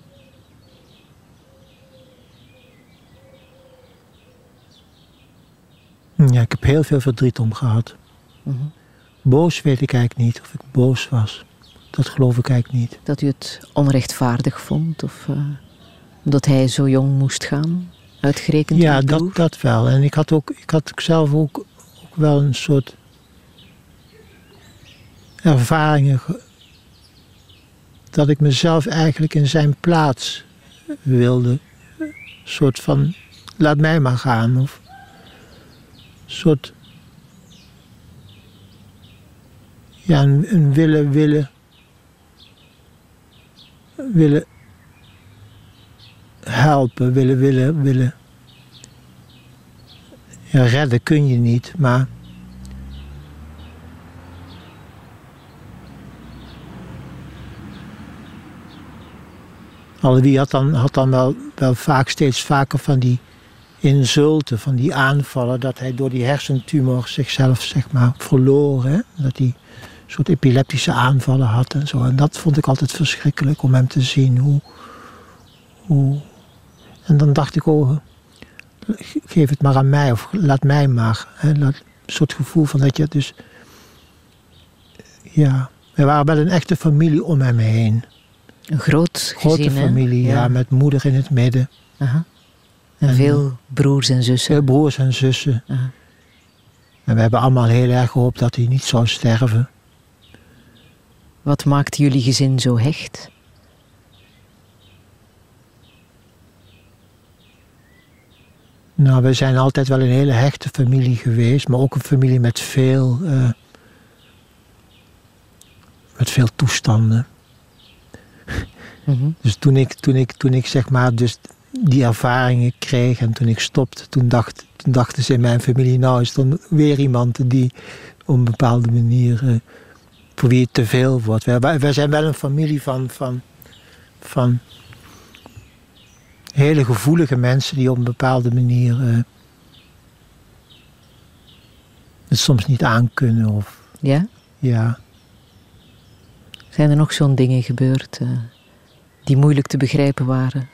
Ja, ik heb heel veel verdriet om gehad. Mhm. Boos weet ik eigenlijk niet of ik boos was. Dat geloof ik eigenlijk niet. Dat u het onrechtvaardig vond? Of eh, omdat hij zo jong moest gaan? Uitgerekend Ja, dat, dat wel. En ik had, ook, ik had zelf ook, ook wel een soort ervaringen. ge- dat ik mezelf eigenlijk in zijn plaats wilde. Een soort van, laat mij maar gaan. Of een soort. Ja, een, een willen, willen. Willen helpen, willen, willen, willen. Redden kun je niet, maar. Wie had dan, had dan wel, wel vaak steeds vaker van die insulten, van die aanvallen, dat hij door die hersentumor zichzelf zeg maar verloor. Hè? Dat hij soort epileptische aanvallen had en zo. En dat vond ik altijd verschrikkelijk om hem te zien. Hoe, hoe... En dan dacht ik, oh, geef het maar aan mij of laat mij maar. Hè? een soort gevoel van dat je dus. Ja, we waren wel een echte familie om hem heen. Een groot Grote familie, ja. met moeder in het midden. Aha. En, veel broers en zussen. Veel broers en zussen. Aha. En we hebben allemaal heel erg gehoopt dat hij niet zou sterven. Wat maakt jullie gezin zo hecht? Nou, we zijn altijd wel een hele hechte familie geweest, maar ook een familie met veel, uh, met veel toestanden. Mhm. Dus toen ik, toen, ik, toen ik zeg maar dus die ervaringen kreeg en toen ik stopte, toen, dacht, toen dachten ze in mijn familie, nou is er weer iemand die op een bepaalde manier uh, voor wie het te veel wordt. Wij, wij zijn wel een familie van, van, van hele gevoelige mensen die op een bepaalde manier uh, het soms niet aankunnen. Of, ja? Ja. Zijn er nog zo'n dingen gebeurd uh, die moeilijk te begrijpen waren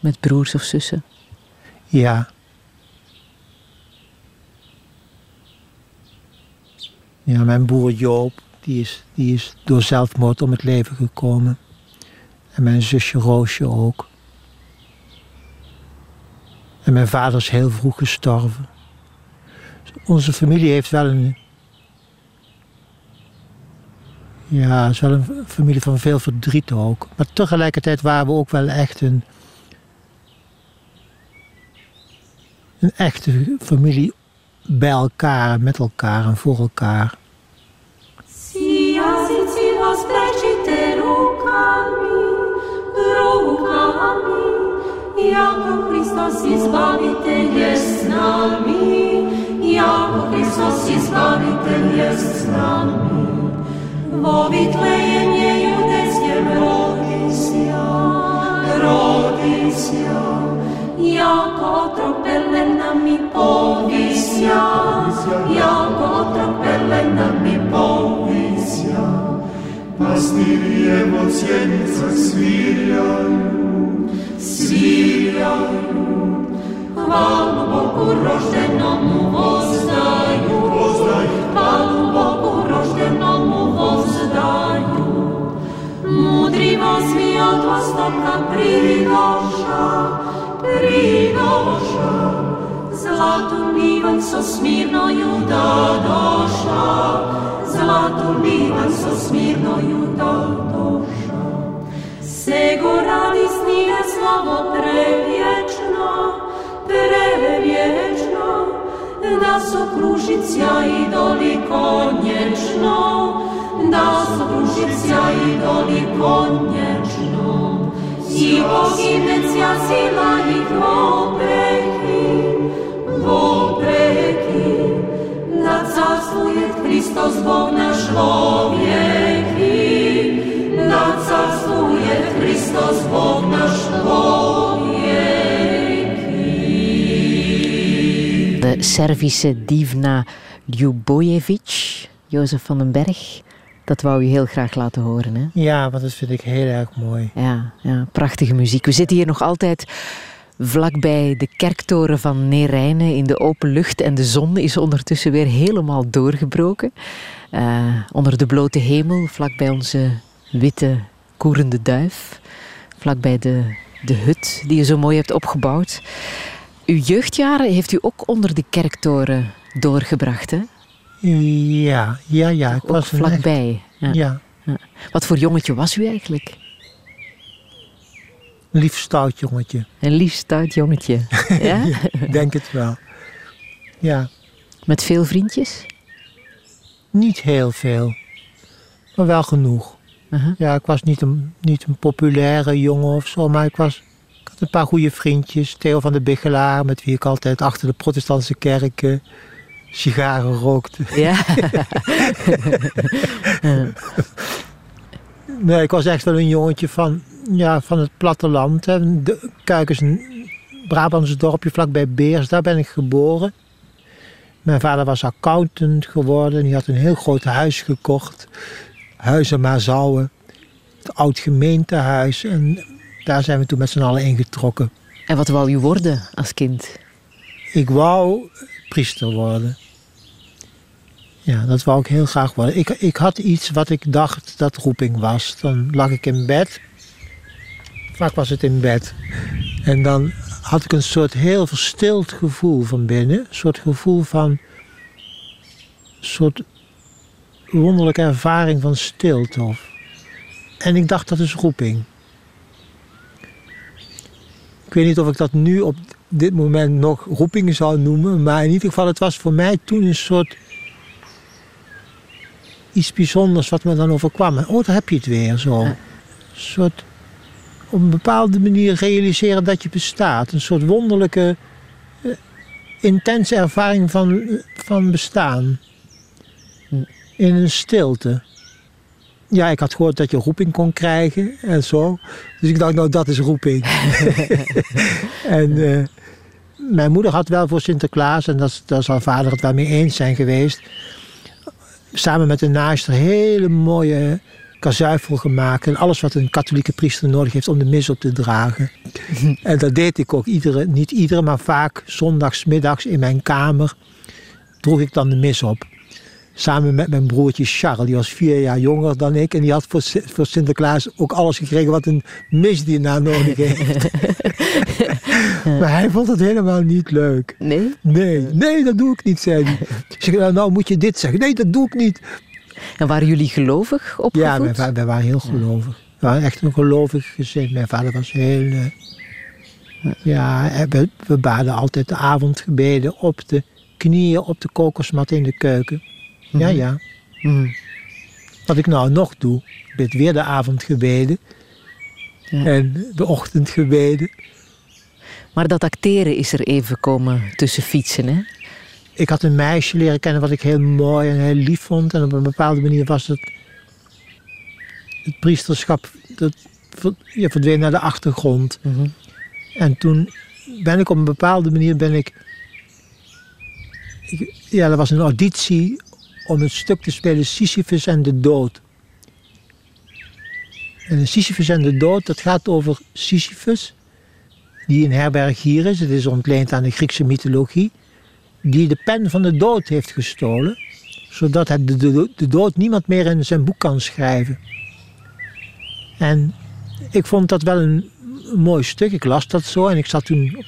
met broers of zussen? Ja. Ja, mijn broer Joop, die is, die is door zelfmoord om het leven gekomen. En mijn zusje Roosje ook. En mijn vader is heel vroeg gestorven. Onze familie heeft wel een. Ja, is wel een familie van veel verdriet ook. Maar tegelijkertijd waren we ook wel echt een. Een echte familie bij elkaar, met elkaar en voor elkaar. sprečite rukami, rukami, jako Hristos izbavitelj je s nami, jako Hristos izbavitelj je s nami. Vovitlejem je judesjem rodisja, rodisja, jako otropelen nam i Pastiri evo cijenica svirjaju, sviraju. Hvalu Bogu roždenomu vozdaju, hvalu Bogu roždenomu vozdaju. Mudri vozni od vostoka pridoša, pridoša. Zlatu livan so smirnoju da doša, zlato livan so smirno juto Se Sego radi snige slovo prevječno, prevječno, da so kružica i doli konječno, da so kružica i doli konječno. I oginecja sila i kropreki, vopreki, De Servische Divna Ljubojevic, Jozef van den Berg. Dat wou u heel graag laten horen, hè? Ja, want dat vind ik heel erg mooi. Ja, ja prachtige muziek. We zitten hier nog altijd vlakbij de kerktoren van Neerijnen in de open lucht. En de zon is ondertussen weer helemaal doorgebroken. Uh, onder de blote hemel, vlakbij onze witte koerende duif. Vlakbij de, de hut die je zo mooi hebt opgebouwd. Uw jeugdjaren heeft u ook onder de kerktoren doorgebracht, hè? Ja, ja, ja. Ik was vlakbij. Ja. ja. Wat voor jongetje was u eigenlijk? Een lief stout jongetje. Een lief stout jongetje. [laughs] Ja? denk het wel. Ja. Met veel vriendjes? Niet heel veel. Maar wel genoeg. Uh-huh. Ja, ik was niet een, niet een populaire jongen of zo, maar ik was, ik had een paar goede vriendjes. Theo van de Biggelaar, met wie ik altijd achter de protestantse kerken sigaren rookte. [laughs] [laughs] Ja. Nee, ik was echt wel een jongetje van, ja, van het platteland. Hè. De, Kuik is een Brabantse dorpje vlakbij Beers. Daar ben ik geboren. Mijn vader was accountant geworden. Die had een heel groot huis gekocht. Huizen Maasouwen. Het oud gemeentehuis. En daar zijn we toen met z'n allen ingetrokken. En wat wou je worden als kind? Ik wou priester worden. Ja, dat wou ik heel graag worden. Ik, ik had iets wat ik dacht dat roeping was. Dan lag ik in bed. Vaak was het in bed. En dan had ik een soort heel verstild gevoel van binnen. Een soort gevoel van... Een soort wonderlijke ervaring van stilte. Of, en ik dacht dat is roeping. Ik weet niet of ik dat nu op dit moment nog roeping zou noemen. Maar in ieder geval, het was voor mij toen een soort iets bijzonders wat me dan overkwam. En, oh, daar heb je het weer zo. Een soort op een bepaalde manier realiseren dat je bestaat. Een soort wonderlijke, eh, intense ervaring van, van bestaan. In een stilte. Ja, ik had gehoord dat je roeping kon krijgen en zo. Dus ik dacht, nou, dat is roeping. [laughs] en eh, mijn moeder had wel voor Sinterklaas, en dat, daar zal vader het wel mee eens zijn geweest, samen met een naaister hele mooie kazuifel gemaakt. En alles wat een katholieke priester nodig heeft om de mis op te dragen. [laughs] en dat deed ik ook iedere, niet iedere, maar vaak zondagsmiddags in mijn kamer droeg ik dan de mis op. Samen met mijn broertje Charles, die was vier jaar jonger dan ik. En die had voor, voor Sinterklaas ook alles gekregen wat een misdienaar nodig [laughs] heeft. [laughs] maar hij vond het helemaal niet leuk. Nee? Nee, nee, dat doe ik niet, zei hij. Zeg, nou, nou moet je dit zeggen. Nee, dat doe ik niet. En waren jullie gelovig opgevoed? Ja, wij waren heel gelovig. We waren echt een gelovig gezin. Mijn vader was heel... eh, ja, eh, we, we baden altijd de avondgebeden op de knieën op de kokosmat in de keuken. Ja, ja. Mhm. Wat ik nou nog doe, ik bid weer de avondgebeden. Ja. En de ochtendgebeden. Maar dat acteren is er even komen tussen fietsen, hè? Ik had een meisje leren kennen wat ik heel mooi en heel lief vond. En op een bepaalde manier was het... Het priesterschap, dat ja, verdween naar de achtergrond. Mhm. En toen ben ik op een bepaalde manier ben ik, ik- ja, er was een auditie om het stuk te spelen Sisyphus en de dood. En Sisyphus en de dood, dat gaat over Sisyphus, die een herbergier is. Het is ontleend aan de Griekse mythologie. Die de pen van de dood heeft gestolen, zodat hij de, de, de dood niemand meer in zijn boek kan schrijven. En ik vond dat wel een, een mooi stuk. Ik las dat zo en ik zat toen op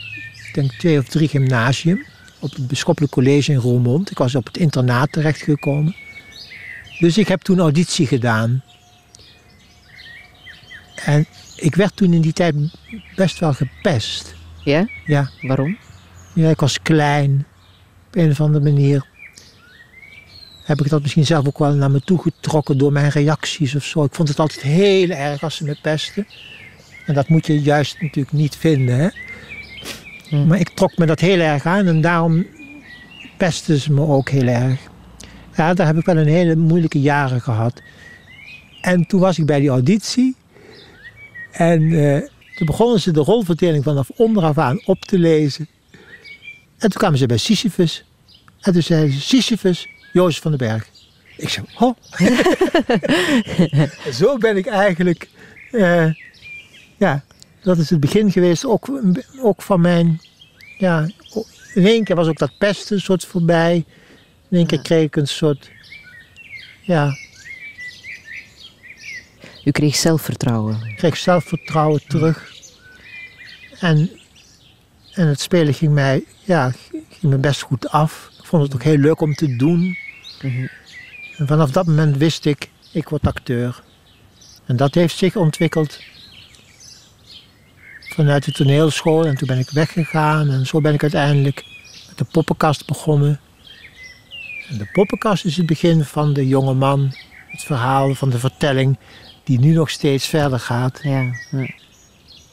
ik denk twee of drie gymnasium op het Bisschoppelijk College in Roermond. Ik was op het internaat terechtgekomen. Dus ik heb toen auditie gedaan. En ik werd toen in die tijd best wel gepest. Ja? Ja, Waarom? ja ik was klein. Op een of andere manier heb ik dat misschien zelf ook wel naar me toe getrokken door mijn reacties of zo. Ik vond het altijd heel erg als ze me pesten. En dat moet je juist natuurlijk niet vinden. Hè? Hm. Maar ik trok me dat heel erg aan en daarom pesten ze me ook heel erg. Ja, daar heb ik wel een hele moeilijke jaren gehad. En toen was ik bij die auditie. En eh, toen begonnen ze de rolverdeling vanaf onderaf aan op te lezen. En toen kwamen ze bij Sisyphus. En toen zeiden ze, Sisyphus, Jozef van den Berg. Ik zei, oh. [laughs] Zo ben ik eigenlijk, eh, ja, dat is het begin geweest, ook, ook van mijn, ja, in één keer was ook dat pesten soort voorbij. In één keer kreeg ik een soort, ja, U kreeg zelfvertrouwen. ik kreeg zelfvertrouwen terug. En, en het spelen ging mij, ja, ging me best goed af. Ik vond het ook heel leuk om te doen. Mhm. En vanaf dat moment wist ik, ik word acteur. En dat heeft zich ontwikkeld vanuit de toneelschool. En toen ben ik weggegaan en zo ben ik uiteindelijk met de poppenkast begonnen. En de poppenkast is het begin van de jonge man, het verhaal van de vertelling die nu nog steeds verder gaat. Ja. ja.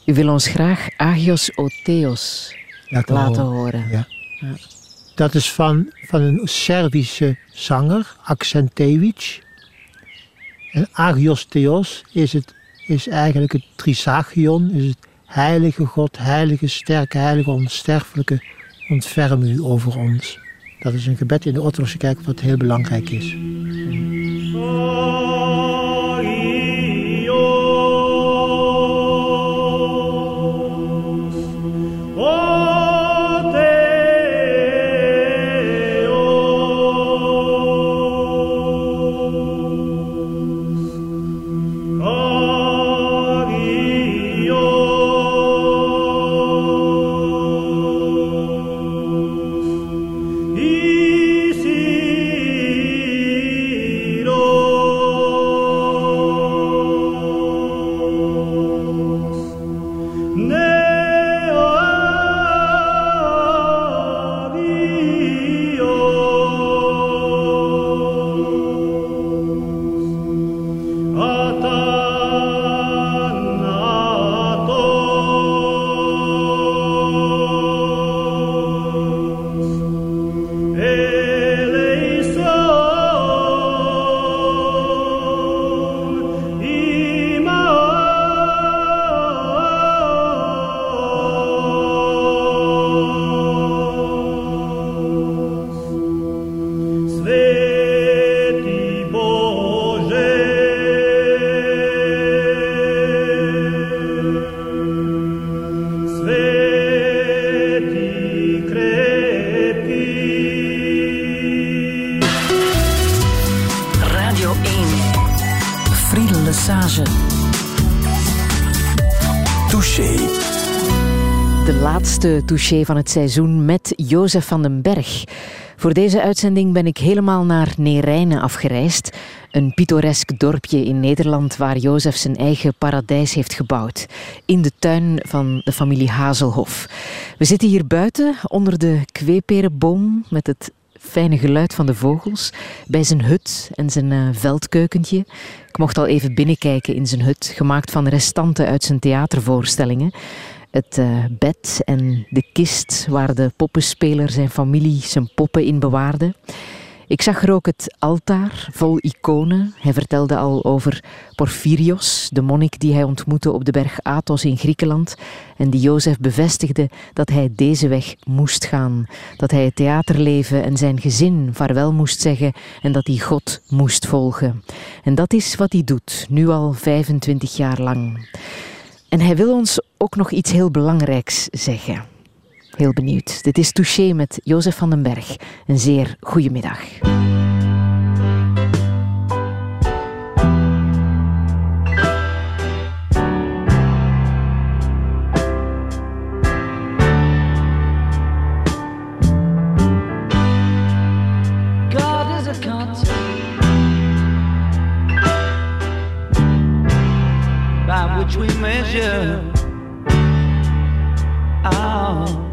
U wil ons graag Agios Otheos laten, laten horen. horen. Ja. Ja. Dat is van, van een Servische zanger, Akcentevic. En Agios Theos is, het, is eigenlijk het Trisagion, is het heilige God, heilige, sterke, heilige, onsterfelijke, ontferm u over ons. Dat is een gebed in de Orthodoxe Kerk wat heel belangrijk is. Van het seizoen met Jozef van den Berg. Voor deze uitzending ben ik helemaal naar Neerijnen afgereisd. Een pittoresk dorpje in Nederland waar Jozef zijn eigen paradijs heeft gebouwd. In de tuin van de familie Hazelhof. We zitten hier buiten onder de kweeperenboom met het fijne geluid van de vogels bij zijn hut en zijn eh, veldkeukentje. Ik mocht al even binnenkijken in zijn hut, gemaakt van restanten uit zijn theatervoorstellingen. Het eh, bed en de kist waar de poppenspeler zijn familie zijn poppen in bewaarde. Ik zag er ook het altaar vol iconen. Hij vertelde al over Porphyrios, de monnik die hij ontmoette op de berg Athos in Griekenland en die Jozef bevestigde dat hij deze weg moest gaan. Dat hij het theaterleven en zijn gezin vaarwel moest zeggen en dat hij God moest volgen. En dat is wat hij doet, nu al 25 jaar lang. En hij wil ons ook nog iets heel belangrijks zeggen. Heel benieuwd. Dit is Touché met Jozef van den Berg. Een zeer goede middag. Which we measure. Our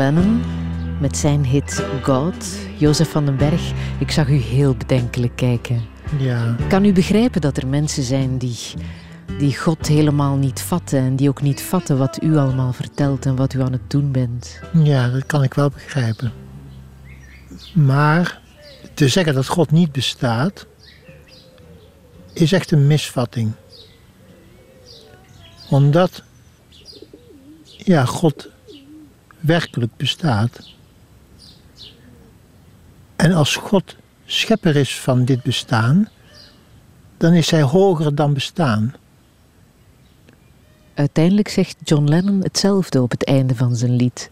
Lennon met zijn hit God. Jozef van den Berg, ik zag u heel bedenkelijk kijken. Ja, Kan u begrijpen dat er mensen zijn die, die God helemaal niet vatten en die ook niet vatten wat u allemaal vertelt en wat u aan het doen bent? ja, dat kan ik wel begrijpen. Maar te zeggen dat God niet bestaat, is echt een misvatting. Omdat ja, God werkelijk bestaat. En als God schepper is van dit bestaan, dan is hij hoger dan bestaan. Uiteindelijk zegt John Lennon hetzelfde op het einde van zijn lied.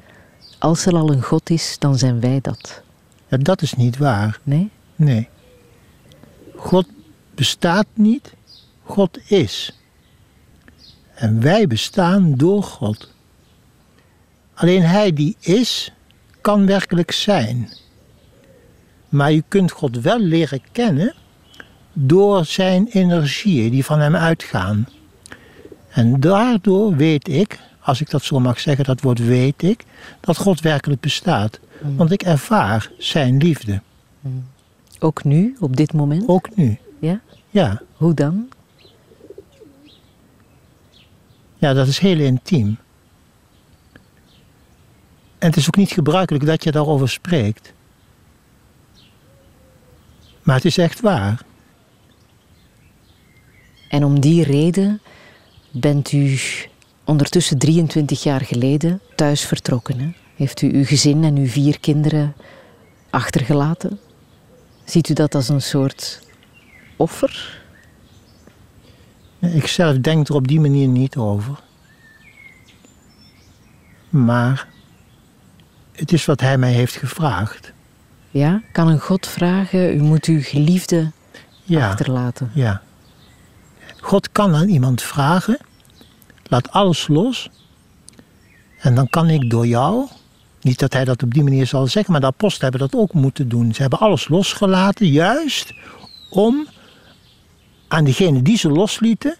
Als er al een God is, dan zijn wij dat. Ja, dat is niet waar. Nee? Nee. God bestaat niet, God is. En wij bestaan door God. Alleen Hij die is, kan werkelijk zijn. Maar je kunt God wel leren kennen door zijn energieën die van Hem uitgaan. En daardoor weet ik, als ik dat zo mag zeggen, dat woord weet ik, dat God werkelijk bestaat. Want ik ervaar Zijn liefde. Ook nu, op dit moment? Ook nu. Ja? Ja, Hoe dan? ja, dat is heel intiem. En het is ook niet gebruikelijk dat je daarover spreekt. Maar het is echt waar. En om die reden bent u ondertussen 23 jaar geleden thuis vertrokken. Hè? Heeft u uw gezin en uw vier kinderen achtergelaten? Ziet u dat als een soort offer? Ik zelf denk er op die manier niet over. Maar het is wat hij mij heeft gevraagd. Ja? Kan een God vragen, u moet uw geliefde Ja, achterlaten? ja. God kan aan iemand vragen, laat alles los. En dan kan ik door jou, niet dat hij dat op die manier zal zeggen, maar de apostelen hebben dat ook moeten doen. Ze hebben alles losgelaten, juist om aan degene die ze loslieten,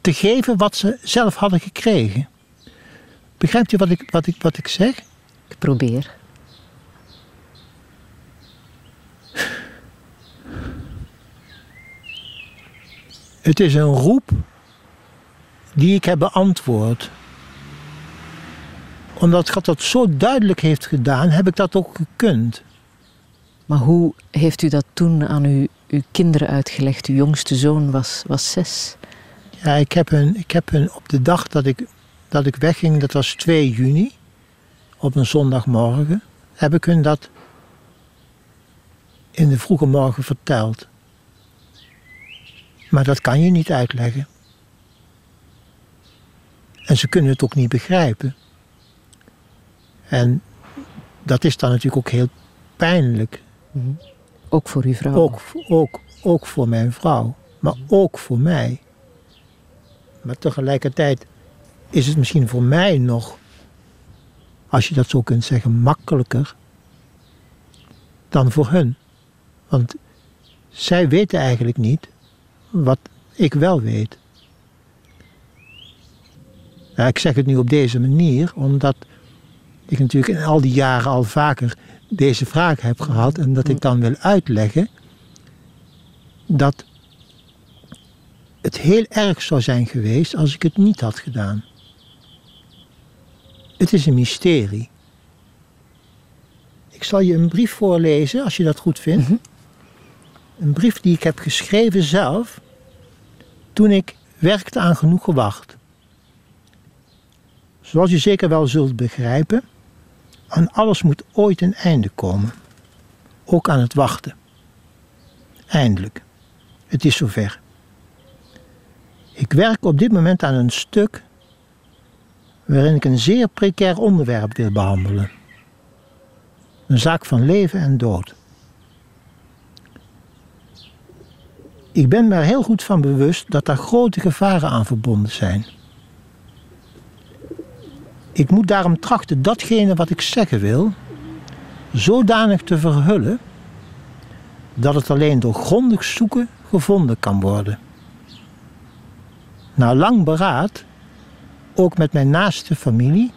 te geven wat ze zelf hadden gekregen. Begrijpt u wat ik, wat ik, wat ik zeg? Ik probeer. Het is een roep die ik heb beantwoord. Omdat God dat zo duidelijk heeft gedaan, heb ik dat ook gekund. Maar hoe heeft u dat toen aan uw, uw kinderen uitgelegd? Uw jongste zoon was, was zes. Ja, ik heb hun, ik heb hun op de dag dat ik, dat ik wegging, dat was 2 juni, op een zondagmorgen, heb ik hun dat in de vroege morgen verteld. Maar dat kan je niet uitleggen. En ze kunnen het ook niet begrijpen. En dat is dan natuurlijk ook heel pijnlijk. Ook voor uw vrouw. Ook, ook, ook voor mijn vrouw, maar ook voor mij. Maar tegelijkertijd is het misschien voor mij nog, als je dat zo kunt zeggen, makkelijker dan voor hun. Want zij weten eigenlijk niet wat ik wel weet. Ja, ik zeg het nu op deze manier, omdat ik natuurlijk in al die jaren al vaker deze vraag heb gehad en dat ik dan wil uitleggen dat het heel erg zou zijn geweest als ik het niet had gedaan. Het is een mysterie. Ik zal je een brief voorlezen, als je dat goed vindt. Een brief die ik heb geschreven zelf toen ik werkte aan genoeg gewacht. Zoals je zeker wel zult begrijpen, aan alles moet ooit een einde komen. Ook aan het wachten. Eindelijk. Het is zover. Ik werk op dit moment aan een stuk waarin ik een zeer precair onderwerp wil behandelen. Een zaak van leven en dood. Ik ben me er heel goed van bewust dat daar grote gevaren aan verbonden zijn. Ik moet daarom trachten datgene wat ik zeggen wil, zodanig te verhullen dat het alleen door grondig zoeken gevonden kan worden. Na lang beraad, ook met mijn naaste familie,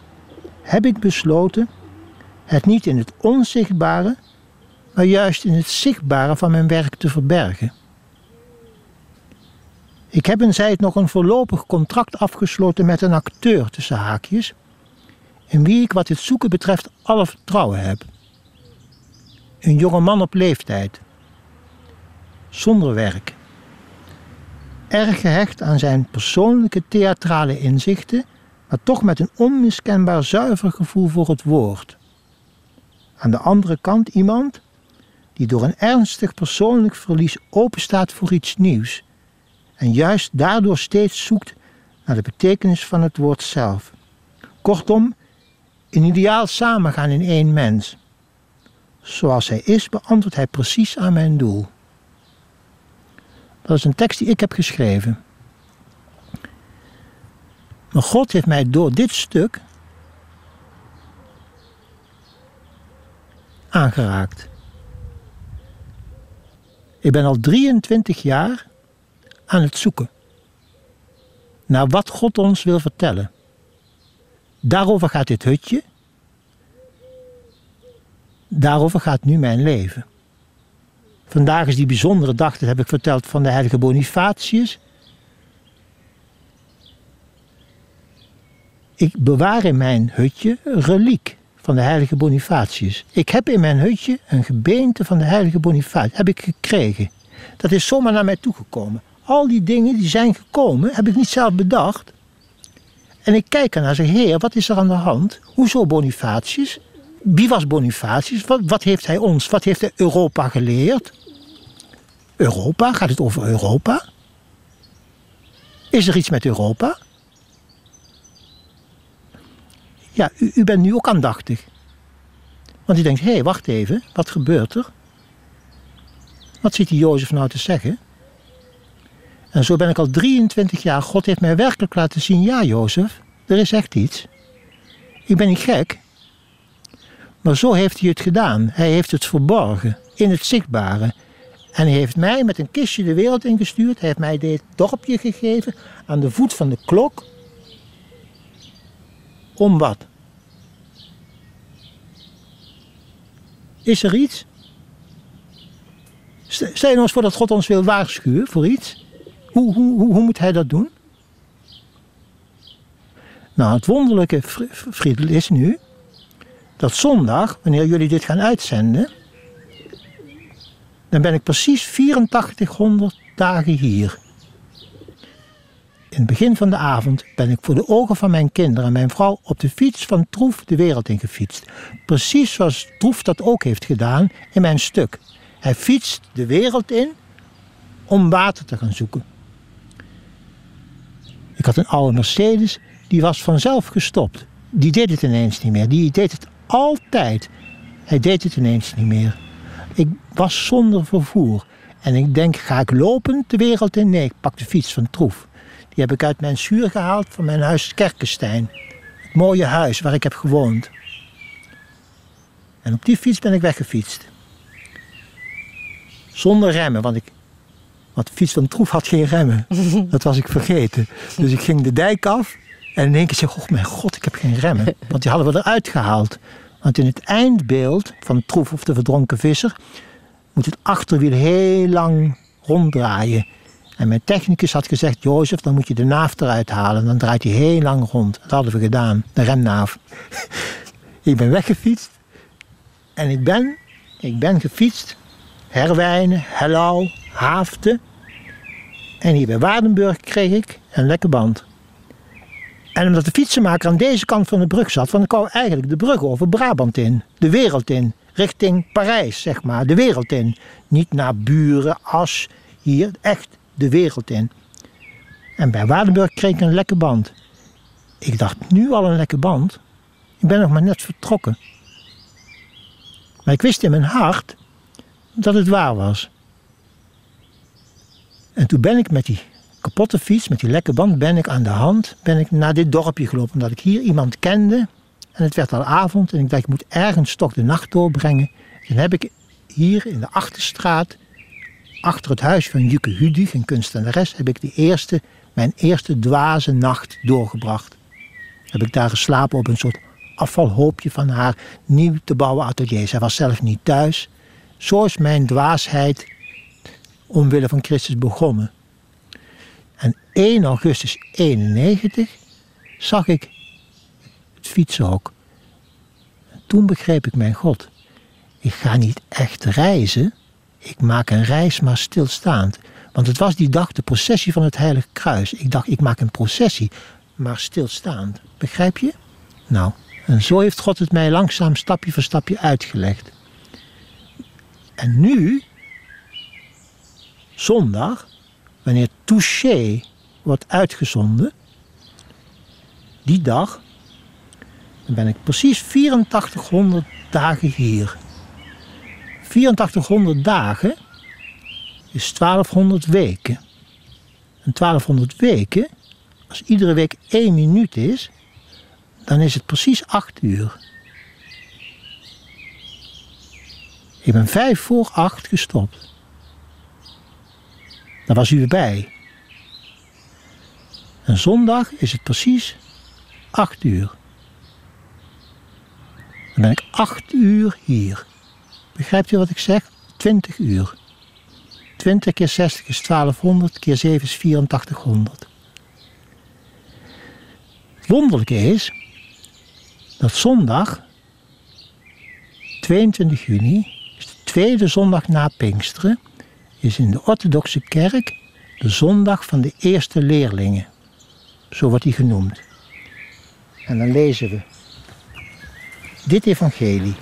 heb ik besloten Het niet in het onzichtbare, maar juist in het zichtbare van mijn werk te verbergen. Ik heb en zij het nog een voorlopig contract afgesloten met een acteur tussen haakjes, in wie ik wat dit zoeken betreft alle vertrouwen heb. Een jonge man op leeftijd, zonder werk, erg gehecht aan zijn persoonlijke theatrale inzichten, maar toch met een onmiskenbaar zuiver gevoel voor het woord. Aan de andere kant iemand die door een ernstig persoonlijk verlies openstaat voor iets nieuws en juist daardoor steeds zoekt naar de betekenis van het woord zelf. Kortom, een ideaal samengaan in één mens. Zoals hij is, beantwoordt hij precies aan mijn doel. Dat is een tekst die ik heb geschreven. Maar God heeft mij door dit stuk aangeraakt. Ik ben al 23 jaar aan het zoeken naar wat God ons wil vertellen. Daarover gaat dit hutje. Daarover gaat nu mijn leven. Vandaag is die bijzondere dag, dat heb ik verteld, van de heilige Bonifatius. Ik bewaar in mijn hutje een reliek van de heilige Bonifatius. Ik heb in mijn hutje een gebeente van de heilige Bonifatius. Heb ik gekregen. Dat is zomaar naar mij toegekomen. Al die dingen die zijn gekomen, heb ik niet zelf bedacht. En ik kijk ernaar en zeg, heer, wat is er aan de hand? Hoezo Bonifatius? Wie was Bonifatius? Wat, wat heeft hij ons, wat heeft hij Europa geleerd? Europa? Gaat het over Europa? Is er iets met Europa? Ja, u, bent nu ook aandachtig. Want u denkt, hé, hey, wacht even, wat gebeurt er? Wat zit die Jozef nou te zeggen? En zo ben ik al 23 jaar. God heeft mij werkelijk laten zien, ja Jozef, er is echt iets. Ik ben niet gek. Maar zo heeft hij het gedaan. Hij heeft het verborgen, in het zichtbare. En hij heeft mij met een kistje de wereld ingestuurd. Hij heeft mij dit dorpje gegeven aan de voet van de klok. Om wat? Is er iets? Stel je nou eens voor dat God ons wil waarschuwen voor iets. Hoe, hoe, hoe, hoe moet hij dat doen? Nou, het wonderlijke, Friedel, is nu dat zondag, wanneer jullie dit gaan uitzenden, dan ben ik precies 8400 dagen hier. In het begin van de avond ben ik voor de ogen van mijn kinderen en mijn vrouw op de fiets van Troef de wereld in gefietst. Precies zoals Troef dat ook heeft gedaan in mijn stuk. Hij fietst de wereld in om water te gaan zoeken. Ik had een oude Mercedes, die was vanzelf gestopt. Die deed het ineens niet meer. Die deed het altijd. Hij deed het ineens niet meer. Ik was zonder vervoer. En ik denk, ga ik lopen de wereld in? Nee, ik pak de fiets van Troef. Die heb ik uit mijn schuur gehaald van mijn huis Kerkenstein. Het mooie huis waar ik heb gewoond. En op die fiets ben ik weggefietst. Zonder remmen, want, ik, want de fiets van Troef had geen remmen. [laughs] Dat was ik vergeten. Dus ik ging de dijk af en in één keer zei ik, oh mijn god, ik heb geen remmen. Want die hadden we eruit gehaald. Want in het eindbeeld van Troef of de verdronken visser moet het achterwiel heel lang ronddraaien. En mijn technicus had gezegd, Jozef, dan moet je de naaf eruit halen. Dan draait hij heel lang rond. Dat hadden we gedaan, de remnaaf. [laughs] ik ben weggefietst. En ik ben, ik ben gefietst. Herwijnen, Hellau, Haafte. En hier bij Waardenburg kreeg ik een lekke band. En omdat de fietsenmaker aan deze kant van de brug zat, want ik kwam eigenlijk de brug over Brabant in, de wereld in, richting Parijs, zeg maar, de wereld in. Niet naar Buren, As, hier, echt de wereld in. En bij Waardenburg kreeg ik een lekke band. Ik dacht, nu al een lekke band? Ik ben nog maar net vertrokken. Maar ik wist in mijn hart dat het waar was. En toen ben ik met die kapotte fiets, met die lekke band, ben ik aan de hand ben ik naar dit dorpje gelopen. Omdat ik hier iemand kende. En het werd al avond en ik dacht, ik moet ergens toch de nacht doorbrengen. Toen heb ik hier in de Achterstraat, achter het huis van Juke Hudig, een kunstenares, heb ik de eerste, mijn eerste dwaze nacht doorgebracht. Heb ik daar geslapen op een soort afvalhoopje van haar nieuw te bouwen atelier. Zij was zelf niet thuis. Zo is mijn dwaasheid omwille van Christus begonnen. En 1 augustus 91 zag ik het fietsenhok. En toen begreep ik mijn God. Ik ga niet echt reizen. Ik maak een reis, maar stilstaand. Want het was die dag de processie van het Heilige Kruis. Ik dacht, ik maak een processie, maar stilstaand. Begrijp je? Nou, en zo heeft God het mij langzaam stapje voor stapje uitgelegd. En nu, zondag, wanneer Touché wordt uitgezonden, die dag, dan ben ik precies 8400 dagen hier. 8400 dagen is 1200 weken. En 1200 weken, als iedere week één minuut is, dan is het precies 8 uur. Ik ben vijf voor acht gestopt. Daar was u erbij. En zondag is het precies 8 uur. Dan ben ik 8 uur hier. Begrijpt u wat ik zeg? 20 uur. 20 keer 60 is 1200, keer 7 is 8400. Het wonderlijke is dat zondag, 22 juni, is de tweede zondag na Pinksteren, is in de orthodoxe kerk de zondag van de eerste leerlingen. Zo wordt die genoemd. En dan lezen we dit evangelie.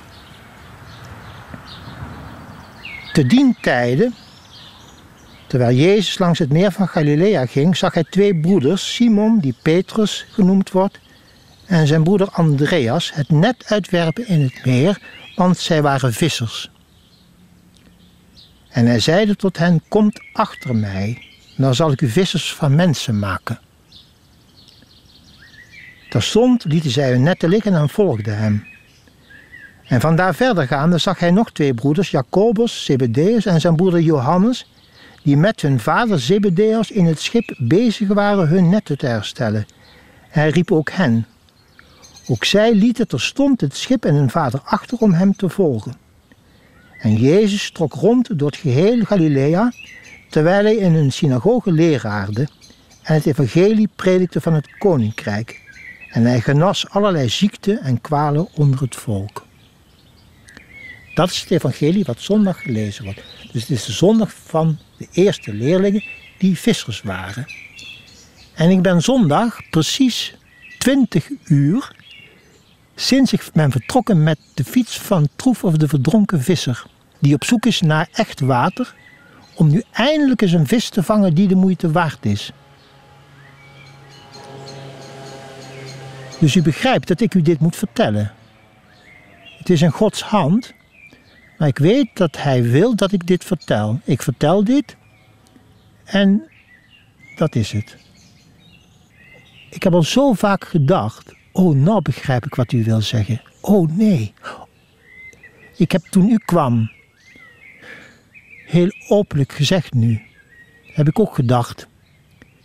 Te dien tijde, terwijl Jezus langs het meer van Galilea ging, zag hij twee broeders, Simon, die Petrus genoemd wordt, en zijn broeder Andreas, het net uitwerpen in het meer, want zij waren vissers. En hij zeide tot hen, komt achter mij, dan zal ik u vissers van mensen maken. Terstond lieten zij hun netten liggen en volgden hem. En vandaar verder gaande zag hij nog twee broeders, Jacobus, Zebedeus en zijn broeder Johannes, die met hun vader Zebedeus in het schip bezig waren hun netten te herstellen. Hij riep ook hen. Ook zij lieten terstond het schip en hun vader achter om hem te volgen. En Jezus trok rond door het geheel Galilea, terwijl hij in een synagoge leraarde en het evangelie predikte van het koninkrijk. En hij genas allerlei ziekten en kwalen onder het volk. Dat is het evangelie wat zondag gelezen wordt. Dus het is de zondag van de eerste leerlingen die vissers waren. En ik ben zondag precies 20 uur sinds ik ben vertrokken met de fiets van Troef of de verdronken visser. Die op zoek is naar echt water om nu eindelijk eens een vis te vangen die de moeite waard is. Dus u begrijpt dat ik u dit moet vertellen. Het is in Gods hand, maar ik weet dat Hij wil dat ik dit vertel. Ik vertel dit en dat is het. Ik heb al zo vaak gedacht, oh nou begrijp ik wat u wil zeggen. Oh nee. Ik heb toen u kwam, heel openlijk gezegd nu, heb ik ook gedacht,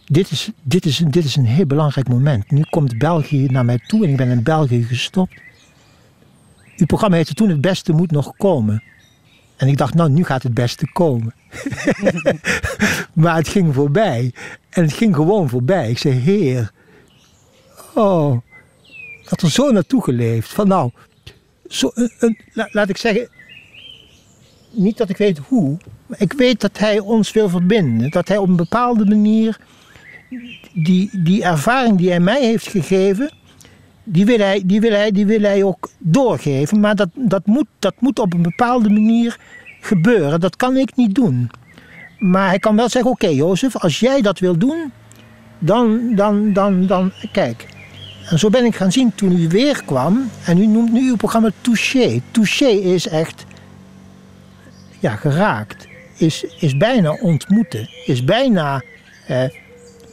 dit is, dit, is, dit is een heel belangrijk moment. Nu komt België naar mij toe en ik ben in België gestopt. Uw programma heette toen Het Beste Moet Nog Komen. En ik dacht, nou, nu gaat het beste komen. [laughs] maar het ging voorbij. En het ging gewoon voorbij. Ik zei, Heer, oh, had er zo naartoe geleefd. Van nou, zo, een, laat ik zeggen, niet dat ik weet hoe, maar ik weet dat Hij ons wil verbinden. Dat Hij op een bepaalde manier die, die ervaring die hij mij heeft gegeven, die wil hij, die wil hij, die wil hij ook doorgeven. Maar dat, dat, moet, dat moet op een bepaalde manier gebeuren. Dat kan ik niet doen. Maar hij kan wel zeggen: Oké, Jozef, als jij dat wil doen, dan, dan, dan, dan, kijk. En zo ben ik gaan zien toen u weer kwam. En u noemt nu uw programma Touché. Touché is echt, ja, geraakt. Is, is bijna ontmoeten. Is bijna. Eh,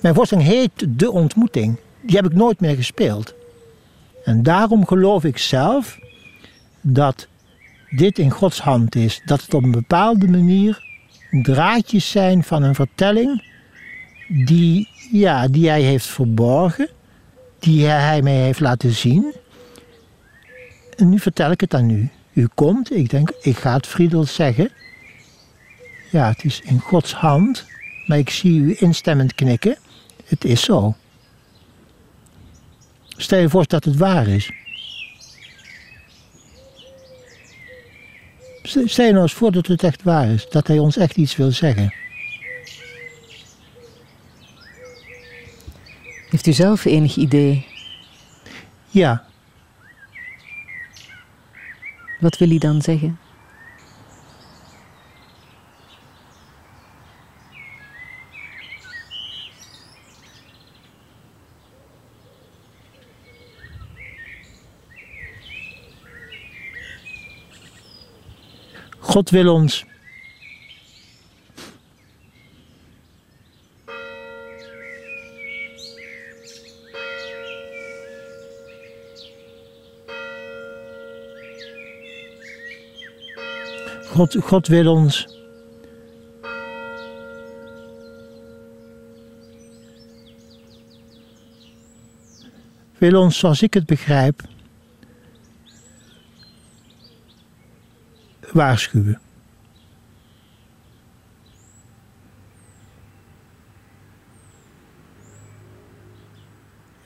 mijn voorstelling heet De Ontmoeting. Die heb ik nooit meer gespeeld. En daarom geloof ik zelf dat dit in Gods hand is. Dat het op een bepaalde manier draadjes zijn van een vertelling die, ja, die hij heeft verborgen, die hij mij heeft laten zien, en nu vertel ik het aan u. U komt, ik denk, ik ga het Friedel zeggen. Ja, het is in Gods hand, maar ik zie u instemmend knikken. Het is zo. Stel je voor dat het waar is. Stel je nou eens voor dat het echt waar is, dat hij ons echt iets wil zeggen. Heeft u zelf enig idee? Ja, Wat wil hij dan zeggen? God wil ons. God, God wil ons. Wil ons, zoals ik het begrijp, waarschuwen.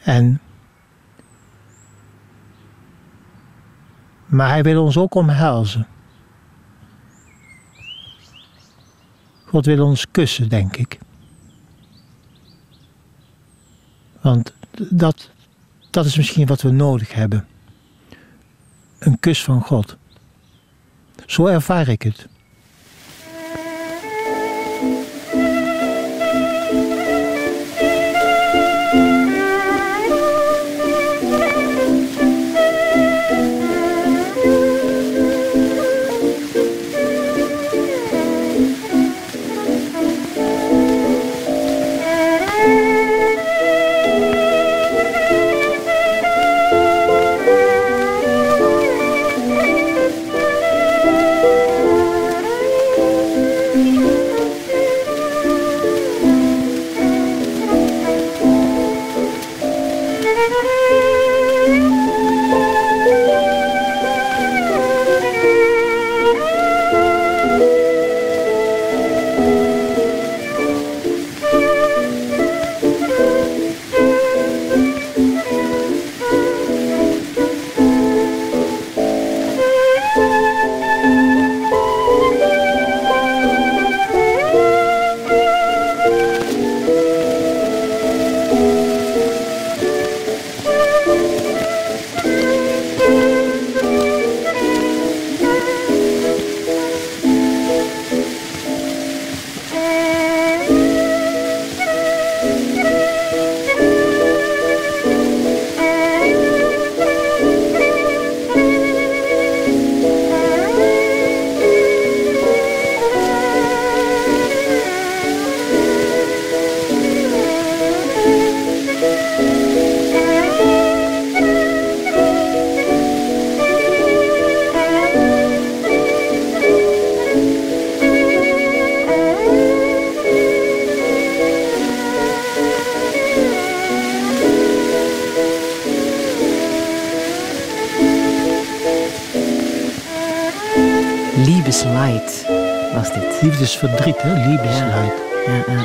En, maar hij wil ons ook omhelzen. God wil ons kussen, denk ik. Want dat, dat is misschien wat we nodig hebben. Een kus van God. Zo ervaar ik het.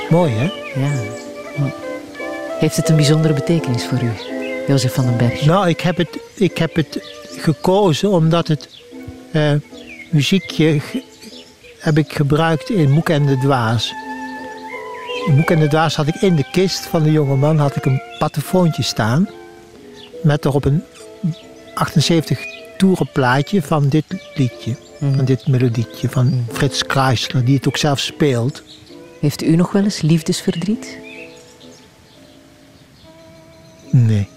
Mooi, hè? ja. Heeft het een bijzondere betekenis voor u, Jozef van den Berg? Nou, ik heb het, ik heb het gekozen omdat het eh, muziekje heb ik gebruikt in Moek en de Dwaas. In Moek en de Dwaas had ik in de kist van de jongeman had ik een patefoontje staan. Met erop een 78 toeren plaatje van dit liedje. Van dit melodietje van Frits Kreisler, die het ook zelf speelt. Heeft u nog wel eens liefdesverdriet? Nee.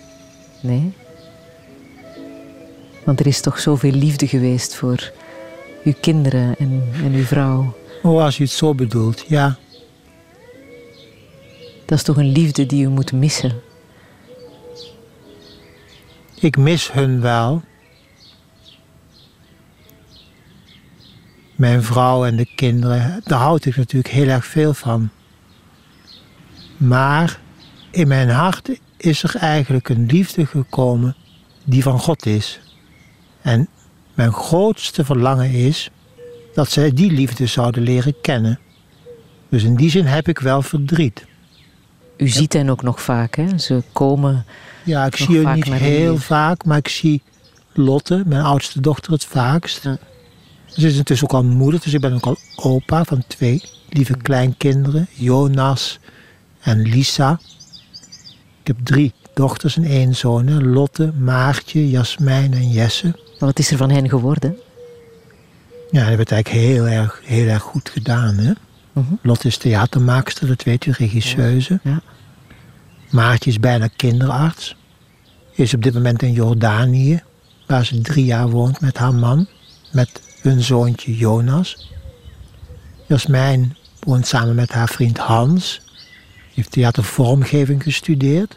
Nee? Want er is toch zoveel liefde geweest voor uw kinderen en, en uw vrouw. Oh, als u het zo bedoelt, ja. Dat is toch een liefde die u moet missen? Ik mis hun wel. Mijn vrouw en de kinderen, daar houd ik natuurlijk heel erg veel van. Maar in mijn hart is er eigenlijk een liefde gekomen die van God is. En mijn grootste verlangen is dat zij die liefde zouden leren kennen. Dus in die zin heb ik wel verdriet. U ziet hen ook nog vaak, hè? Ze komen Ja, ik zie vaak niet heel vaak, maar ik zie Lotte, mijn oudste dochter, het vaakst. Ja. Ze is intussen ook al moeder, dus ik ben ook al opa van twee lieve kleinkinderen. Jonas en Lisa. Ik heb drie dochters en één zoon. hè. Lotte, Maartje, Jasmijn en Jesse. Maar wat is er van hen geworden? Ja, dat werd eigenlijk heel erg, heel erg goed gedaan. Hè? Mhm. Lotte is theatermaakster, dat weet u, regisseuse. Ja. Maartje is bijna kinderarts. Is op dit moment in Jordanië, waar ze drie jaar woont met haar man. Met hun zoontje Jonas. Jasmijn woont samen met haar vriend Hans. Heeft theatervormgeving gestudeerd.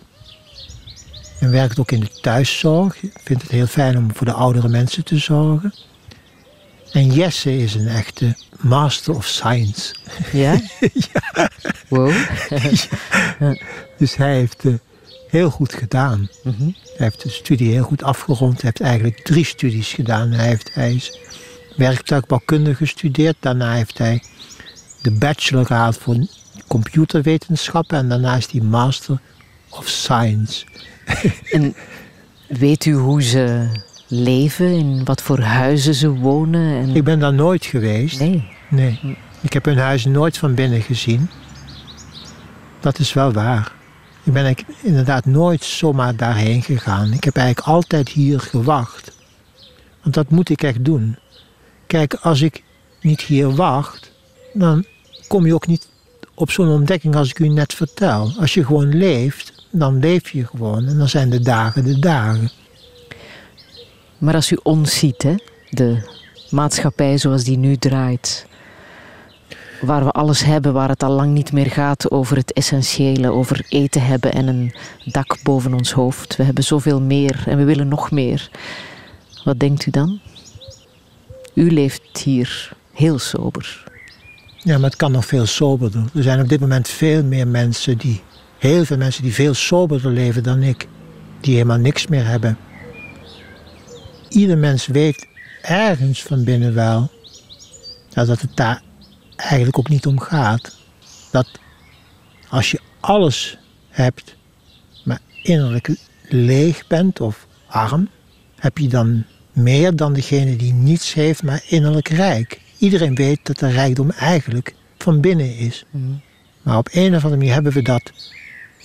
En werkt ook in de thuiszorg. Vindt het heel fijn om voor de oudere mensen te zorgen. En Jesse is een echte master of science. Ja? [laughs] Wow. [laughs] Dus hij heeft eh, heel goed gedaan. Mhm. Hij heeft de studie heel goed afgerond. Hij heeft eigenlijk drie studies gedaan. Hij, heeft, hij is werktuigbouwkunde gestudeerd. Daarna heeft hij de bachelor gehaald voor computerwetenschappen. En daarna is hij master of science. [laughs] En weet u hoe ze leven? In wat voor huizen ze wonen? En... Ik ben daar nooit geweest. Nee. Nee. Ik heb hun huis nooit van binnen gezien. Dat is wel waar. Ik ben inderdaad nooit zomaar daarheen gegaan. Ik heb eigenlijk altijd hier gewacht. Want dat moet ik echt doen. Kijk, als ik niet hier wacht, dan kom je ook niet op zo'n ontdekking als ik u net vertel. Als je gewoon leeft, dan leef je gewoon en dan zijn de dagen de dagen. Maar als u ons ziet, hè? de maatschappij zoals die nu draait, waar we alles hebben, waar het al lang niet meer gaat over het essentiële, over eten hebben en een dak boven ons hoofd. We hebben zoveel meer en we willen nog meer. Wat denkt u dan? U leeft hier heel sober. Ja, maar het kan nog veel soberder. Er zijn op dit moment veel meer mensen die, heel veel mensen die veel soberder leven dan ik. Die helemaal niks meer hebben. Ieder mens weet ergens van binnen wel dat het daar eigenlijk ook niet om gaat. Dat als je alles hebt, maar innerlijk leeg bent of arm, heb je dan meer dan degene die niets heeft, maar innerlijk rijk. Iedereen weet dat de rijkdom eigenlijk van binnen is. Maar op een of andere manier hebben we dat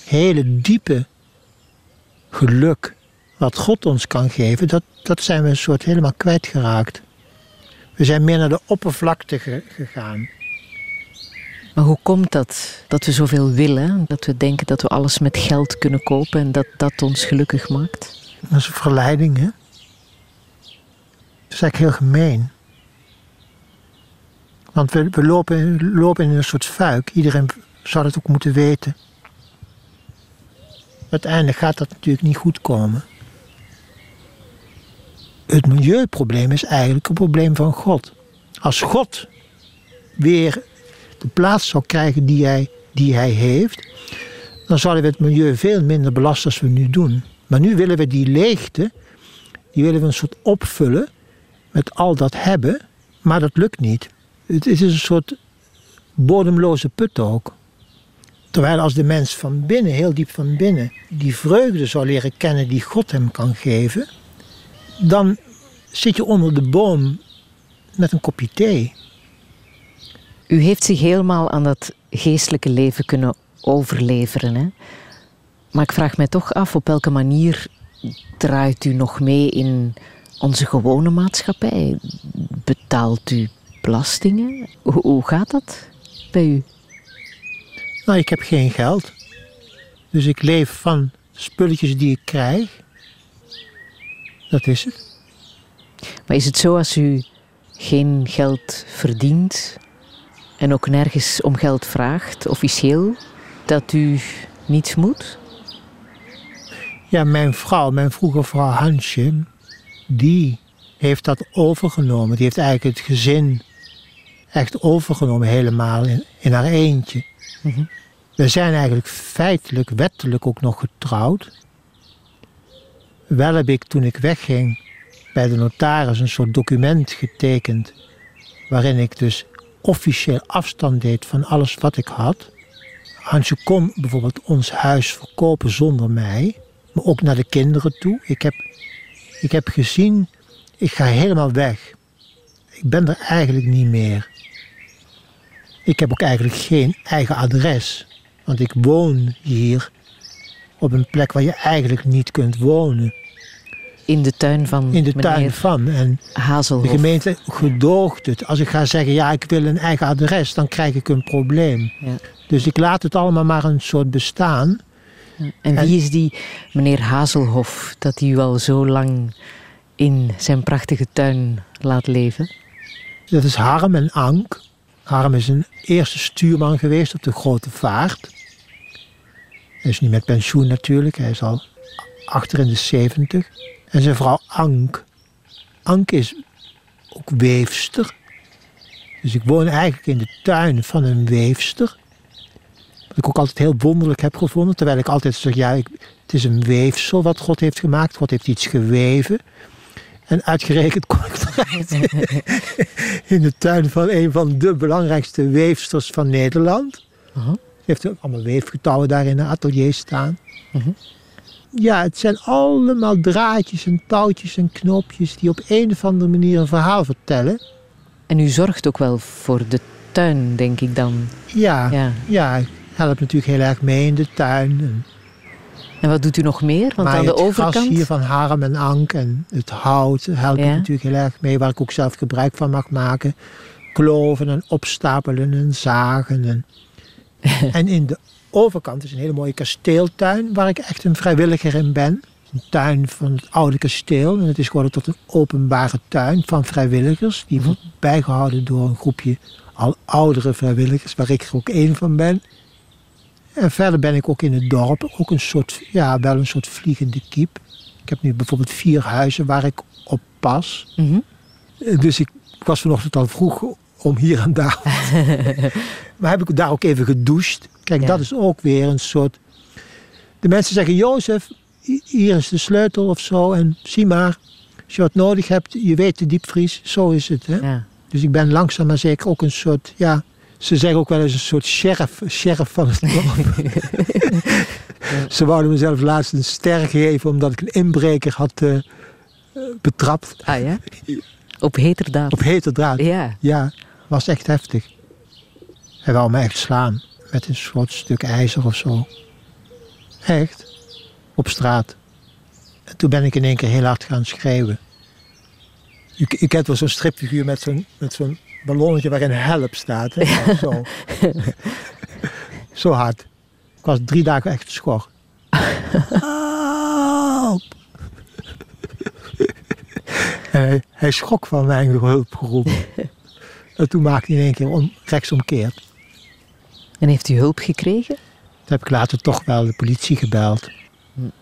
hele diepe geluk wat God ons kan geven, dat, dat zijn we een soort helemaal kwijtgeraakt. We zijn meer naar de oppervlakte ge- gegaan. Maar hoe komt dat? Dat we zoveel willen, dat we denken dat we alles met geld kunnen kopen en dat dat ons gelukkig maakt? Dat is een verleiding, hè? Is eigenlijk heel gemeen. Want we, we lopen, lopen in een soort fuik. Iedereen zou dat ook moeten weten. Uiteindelijk gaat dat natuurlijk niet goed komen. Het milieuprobleem is eigenlijk een probleem van God. Als God weer de plaats zou krijgen die hij, die hij heeft, dan zouden we het milieu veel minder belasten als we nu doen. Maar nu willen we die leegte, die willen we een soort opvullen met al dat hebben, maar dat lukt niet. Het is een soort bodemloze put ook. Terwijl als de mens van binnen, heel diep van binnen, die vreugde zou leren kennen die God hem kan geven, dan zit je onder de boom met een kopje thee. U heeft zich helemaal aan dat geestelijke leven kunnen overleveren. Hè? Maar ik vraag mij toch af op welke manier draait u nog mee in onze gewone maatschappij? Betaalt u belastingen? Hoe, hoe gaat dat bij u? Nou, ik heb geen geld. Dus ik leef van spulletjes die ik krijg. Dat is het. Maar is het zo als u geen geld verdient en ook nergens om geld vraagt, officieel, dat u niets moet? Ja, mijn vrouw, mijn vroege vrouw Hansje, die heeft dat overgenomen. Die heeft eigenlijk het gezin echt overgenomen helemaal in, in haar eentje. We zijn eigenlijk feitelijk, wettelijk ook nog getrouwd. Wel heb ik toen ik wegging bij de notaris een soort document getekend. Waarin ik dus officieel afstand deed van alles wat ik had. Hansje kon bijvoorbeeld ons huis verkopen zonder mij. Maar ook naar de kinderen toe. Ik heb, ik heb gezien, ik ga helemaal weg. Ik ben er eigenlijk niet meer. Ik heb ook eigenlijk geen eigen adres. Want ik woon hier op een plek waar je eigenlijk niet kunt wonen. In de tuin van In de tuin van. En Hazelhof. de gemeente gedoogt het. Als ik ga zeggen, ja, ik wil een eigen adres, dan krijg ik een probleem. Ja. Dus ik laat het allemaal maar een soort bestaan. En wie is die meneer Hazelhof dat hij u al zo lang in zijn prachtige tuin laat leven? Dat is Harm en Ank. Harm is een eerste stuurman geweest op de grote vaart. Hij is nu met pensioen natuurlijk. Hij is al achter in de zeventig. En zijn vrouw Ank. Ank is ook weefster. Dus ik woon eigenlijk in de tuin van een weefster. Ik ook altijd heel wonderlijk heb gevonden. Terwijl ik altijd zeg, ja, ik, het is een weefsel wat God heeft gemaakt. God heeft iets geweven. En uitgerekend kom ik terecht [laughs] [laughs] in de tuin van een van de belangrijkste weefsters van Nederland. Aha. Ze heeft ook allemaal weefgetouwen daar in haar atelier staan. Mhm. Ja, het zijn allemaal draadjes en touwtjes en knopjes die op een of andere manier een verhaal vertellen. En u zorgt ook wel voor de tuin, denk ik dan. Ja, Ja. ja. Ik help natuurlijk heel erg mee in de tuin. En wat doet u nog meer? Want aan de het gras overkant. hier van Harm en Ank en het hout help ik Ja. natuurlijk heel erg mee, waar ik ook zelf gebruik van mag maken. Kloven en opstapelen en zagen. En, [laughs] en in de overkant is een hele mooie kasteeltuin waar ik echt een vrijwilliger in ben. Een tuin van het oude kasteel. En het is geworden tot een openbare tuin van vrijwilligers. Die wordt bijgehouden door een groepje al oudere vrijwilligers, waar ik er ook één van ben. En verder ben ik ook in het dorp, ook een soort, ja, wel een soort vliegende kiep. Ik heb nu bijvoorbeeld vier huizen waar ik op pas. Mhm. Eh, Dus ik was vanochtend al vroeg om hier en daar. [laughs] maar heb ik daar ook even gedoucht. Kijk, Ja. dat is ook weer een soort... De mensen zeggen, Jozef, hi- hier is de sleutel of zo. En zie maar, als je wat nodig hebt, je weet de diepvries. Zo is het. Hè? Ja. Dus ik ben langzaam maar zeker ook een soort, ja... Ze zeggen ook wel eens een soort sheriff, sheriff van het dorp. [laughs] Ze wouden mezelf laatst een ster geven omdat ik een inbreker had eh, betrapt. Ah ja? Op heterdaad. Op hete draad. Ja. Ja, was echt heftig. Hij wou me echt slaan met een soort stuk ijzer of zo. Echt. Op straat. En toen ben ik in één keer heel hard gaan schreeuwen. Je kent wel zo'n stripfiguur met zo'n, met zo'n ballonnetje waarin help staat. Hè? Zo. zo hard. Ik was drie dagen echt schor. Help! En hij, hij schrok van mijn hulpgeroep. en toen maakte hij in één keer om, rechtsomkeerd. En heeft u hulp gekregen? Toen heb ik later toch wel de politie gebeld.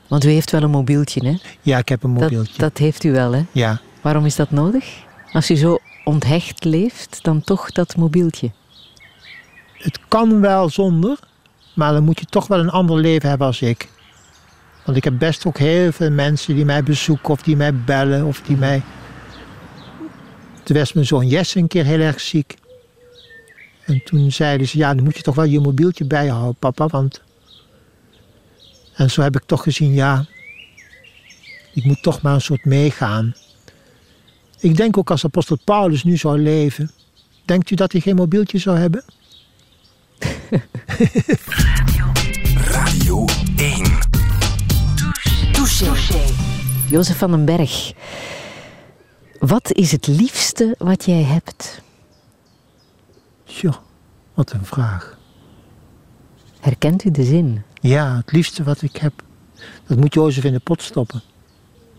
Want u heeft wel een mobieltje, hè? Ja, ik heb een Dat, mobieltje. dat heeft u wel, hè? Ja, Waarom is dat nodig? Als u zo onthecht leeft, dan toch dat mobieltje. het kan wel zonder, maar dan moet je toch wel een ander leven hebben als ik. Want ik heb best ook heel veel mensen die mij bezoeken of die mij bellen of die mij... Toen was mijn zoon Jesse een keer heel erg ziek. En toen zeiden ze, ja, dan moet je toch wel je mobieltje bij je houden, papa, want... En zo heb ik toch gezien, ja, ik moet toch maar een soort meegaan. Ik denk ook als apostel Paulus nu zou leven, denkt u dat hij geen mobieltje zou hebben? Radio 1. Touché. Jozef van den Berg. Wat is het liefste wat jij hebt? Tjoh, wat een vraag. Herkent u de zin? Ja, het liefste wat ik heb, dat moet Jozef in de pot stoppen.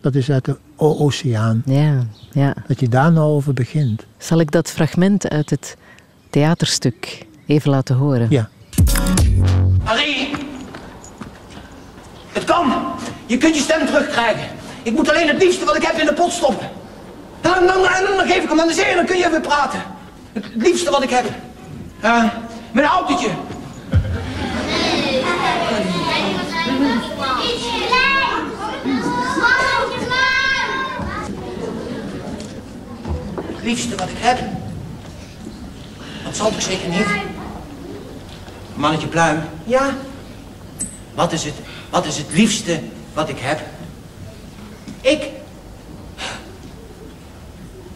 Dat is uit de oceaan. Ja, ja. Dat je daar nou over begint. Zal ik dat fragment uit het theaterstuk even laten horen? Ja. Harry! Het kan! Je kunt je stem terugkrijgen. Ik moet alleen het liefste wat ik heb in de pot stoppen. En dan, dan, dan, dan geef ik hem aan de zee en dan kun je even praten. Het liefste wat ik heb. Eh, mijn autootje. Liefste wat ik heb? Dat zal toch zeker niet? Mannetje Pluim. Ja? Wat is het, wat is het liefste wat ik heb? Ik?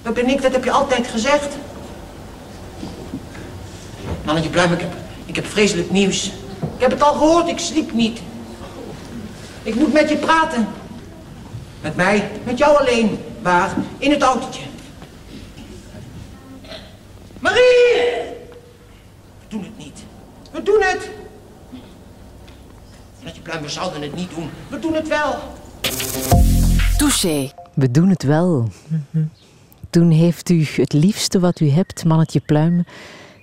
Dat ben ik, dat heb je altijd gezegd. Mannetje Pluim, ik heb, ik heb vreselijk nieuws. Ik heb het al gehoord, ik sliep niet. Ik moet met je praten. Met mij, met jou alleen. Waar? In het autootje. Marie! We doen het niet. We doen het. Mannetje Pluim, we zouden het niet doen. We doen het wel. Touché. We doen het wel. Toen heeft u het liefste wat u hebt, mannetje pluim,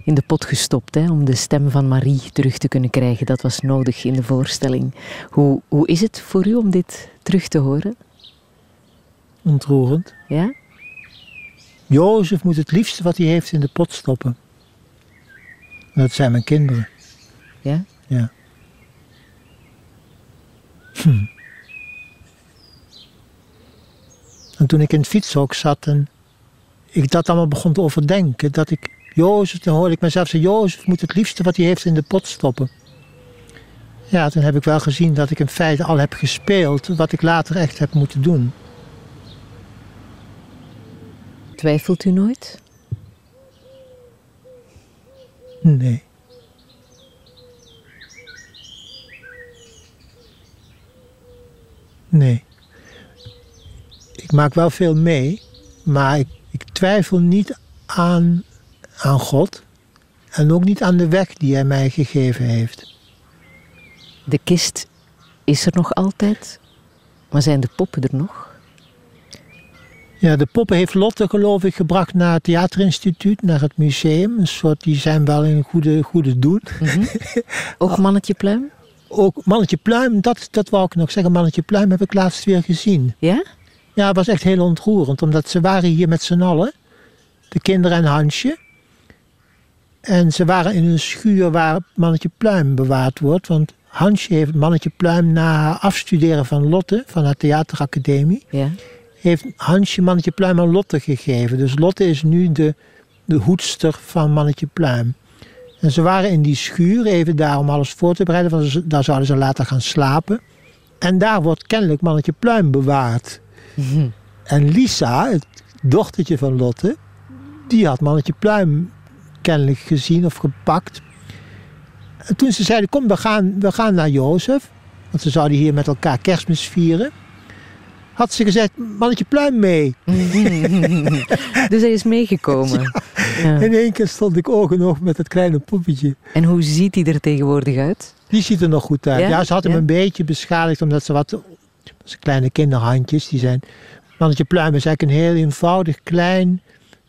in de pot gestopt hè, om de stem van Marie terug te kunnen krijgen. Dat was nodig in de voorstelling. Hoe, hoe is het voor u om dit terug te horen? Ontroerend. Ja? Jozef moet het liefste wat hij heeft in de pot stoppen. En dat zijn mijn kinderen. Ja? Ja. Hm. En toen ik in het fietshok zat en ik dat allemaal begon te overdenken, dat ik Jozef, dan hoorde ik mezelf zeggen, Jozef moet het liefste wat hij heeft in de pot stoppen. Ja, toen heb ik wel gezien dat ik in feite al heb gespeeld wat ik later echt heb moeten doen. Twijfelt u nooit? Nee. Nee. Ik maak wel veel mee, maar ik, ik twijfel niet aan, aan God en ook niet aan de weg die Hij mij gegeven heeft. De kist is er nog altijd, maar zijn de poppen er nog? Ja, de poppen heeft Lotte geloof ik gebracht naar het theaterinstituut, naar het museum. Een soort, die zijn wel in goede, goede doen. [laughs] Ook mannetje pluim? Ook Mannetje Pluim, dat, dat wou ik nog zeggen. Mannetje Pluim heb ik laatst weer gezien. Ja? Ja, het was echt heel ontroerend, omdat ze waren hier met z'n allen. De kinderen en Hansje. En ze waren in een schuur waar Mannetje Pluim bewaard wordt. Want Hansje heeft Mannetje Pluim na haar afstuderen van Lotte, van haar theateracademie, Ja. Heeft Hansje Mannetje Pluim aan Lotte gegeven. Dus Lotte is nu de, de hoedster van Mannetje Pluim. En ze waren in die schuur even daar om alles voor te bereiden, want daar zouden ze later gaan slapen. En daar wordt kennelijk Mannetje Pluim bewaard. En Lisa, het dochtertje van Lotte, die had Mannetje Pluim kennelijk gezien of gepakt. En toen ze zeiden, kom we gaan, we gaan naar Jozef, want ze zouden hier met elkaar kerstmis vieren. Had ze gezegd, Mannetje Pluim mee. [laughs] Dus hij is meegekomen. [laughs] Ja. In één keer stond ik oog in oog met het kleine poppetje. En hoe ziet hij er tegenwoordig uit? Die ziet er nog goed uit. Ja? Ja, ze had hem een beetje beschadigd omdat ze wat... Zijn kleine kinderhandjes, die zijn... Mannetje Pluim is eigenlijk een heel eenvoudig klein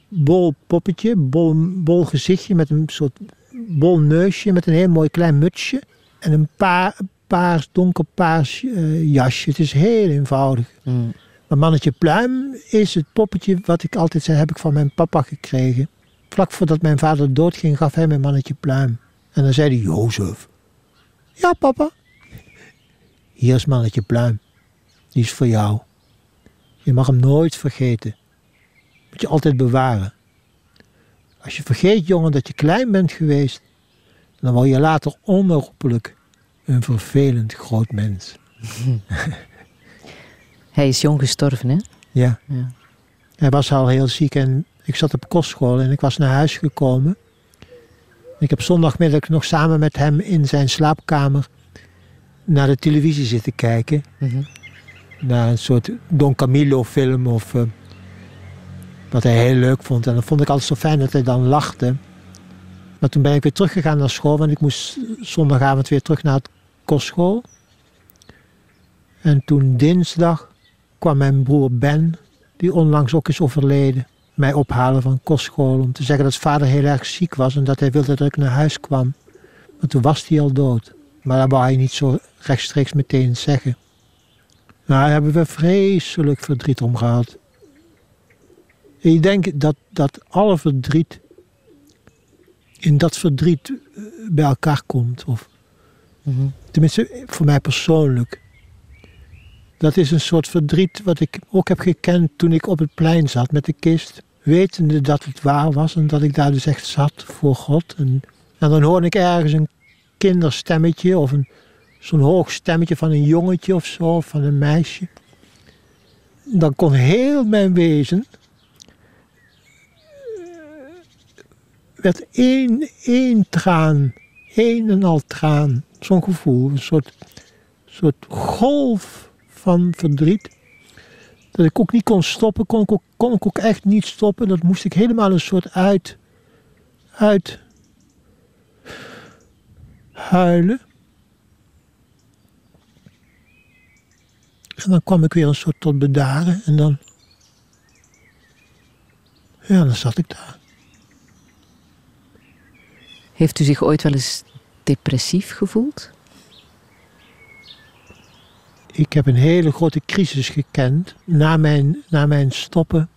bol poppetje. Bol, bol gezichtje met een soort bol neusje met een heel mooi klein mutsje. En een paar, paars, donkerpaars eh, jasje. Het is heel eenvoudig. Mm. Maar Mannetje Pluim is het poppetje wat ik altijd zei, heb ik van mijn papa gekregen. Vlak voordat mijn vader doodging, gaf hij mij Mannetje Pluim. En dan zei hij, Jozef. Ja, papa. [laughs] Hier is Mannetje Pluim. Die is voor jou. Je mag hem nooit vergeten. Moet je altijd bewaren. Als je vergeet, jongen, dat je klein bent geweest, dan word je later onherroepelijk een vervelend groot mens. [laughs] Hij is jong gestorven, hè? Ja. Ja. Hij was al heel ziek en ik zat op kostschool en ik was naar huis gekomen. Ik heb zondagmiddag nog samen met hem in zijn slaapkamer naar de televisie zitten kijken. Mhm. Naar een soort Don Camillo film of eh, wat hij heel leuk vond. En dat vond ik altijd zo fijn dat hij dan lachte. Maar toen ben ik weer teruggegaan naar school, want ik moest zondagavond weer terug naar het kostschool. En toen dinsdag kwam mijn broer Ben, die onlangs ook is overleden, mij ophalen van kostschool om te zeggen dat vader heel erg ziek was en dat hij wilde dat ik naar huis kwam. Maar toen was hij al dood. Maar dat wou hij niet zo rechtstreeks meteen zeggen. Nou, daar hebben we vreselijk verdriet om gehad. Ik denk dat, dat alle verdriet in dat verdriet eh, bij elkaar komt. Of, Tenminste, voor mij persoonlijk. Dat is een soort verdriet wat ik ook heb gekend toen ik op het plein zat met de kist. wetende dat het waar was en dat ik daar dus echt zat voor God. En, dan hoorde ik ergens een kinderstemmetje of zo'n hoog stemmetje van een jongetje of zo, of van een meisje. Dan kon heel mijn wezen, werd één, één traan, één en al traan. Zo'n gevoel, een soort, soort golf van verdriet. Dat ik ook niet kon stoppen, kon ik ook, kon ik ook echt niet stoppen. Dat moest ik helemaal een soort uit, uit huilen. En dan kwam ik weer een soort tot bedaren en dan, ja, dan zat ik daar. Heeft u zich ooit wel eens depressief gevoeld? Ik heb een hele grote crisis gekend na mijn, na mijn stoppen.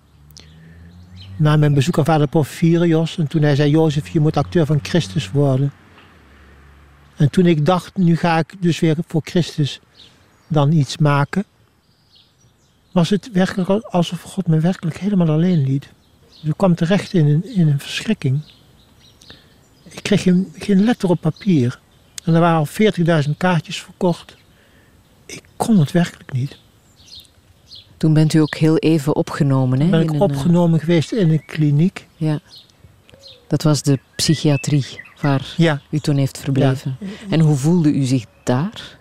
Na mijn bezoek aan vader Porphyrios. En toen hij zei, Jozef, je moet acteur van Christus worden. En toen ik dacht, nu ga ik dus weer voor Christus dan iets maken. Was het werkelijk alsof God me werkelijk helemaal alleen liet. Dus ik kwam terecht in een, in een verschrikking. Ik kreeg geen, geen letter op papier. En er waren al 40.000 kaartjes verkocht. Ik kon het werkelijk niet. Toen bent u ook heel even opgenomen, hè? Ben ik een, opgenomen geweest in een kliniek. eh, ja. Dat was de psychiatrie waar Ja. u toen heeft verbleven. En hoe voelde u zich daar?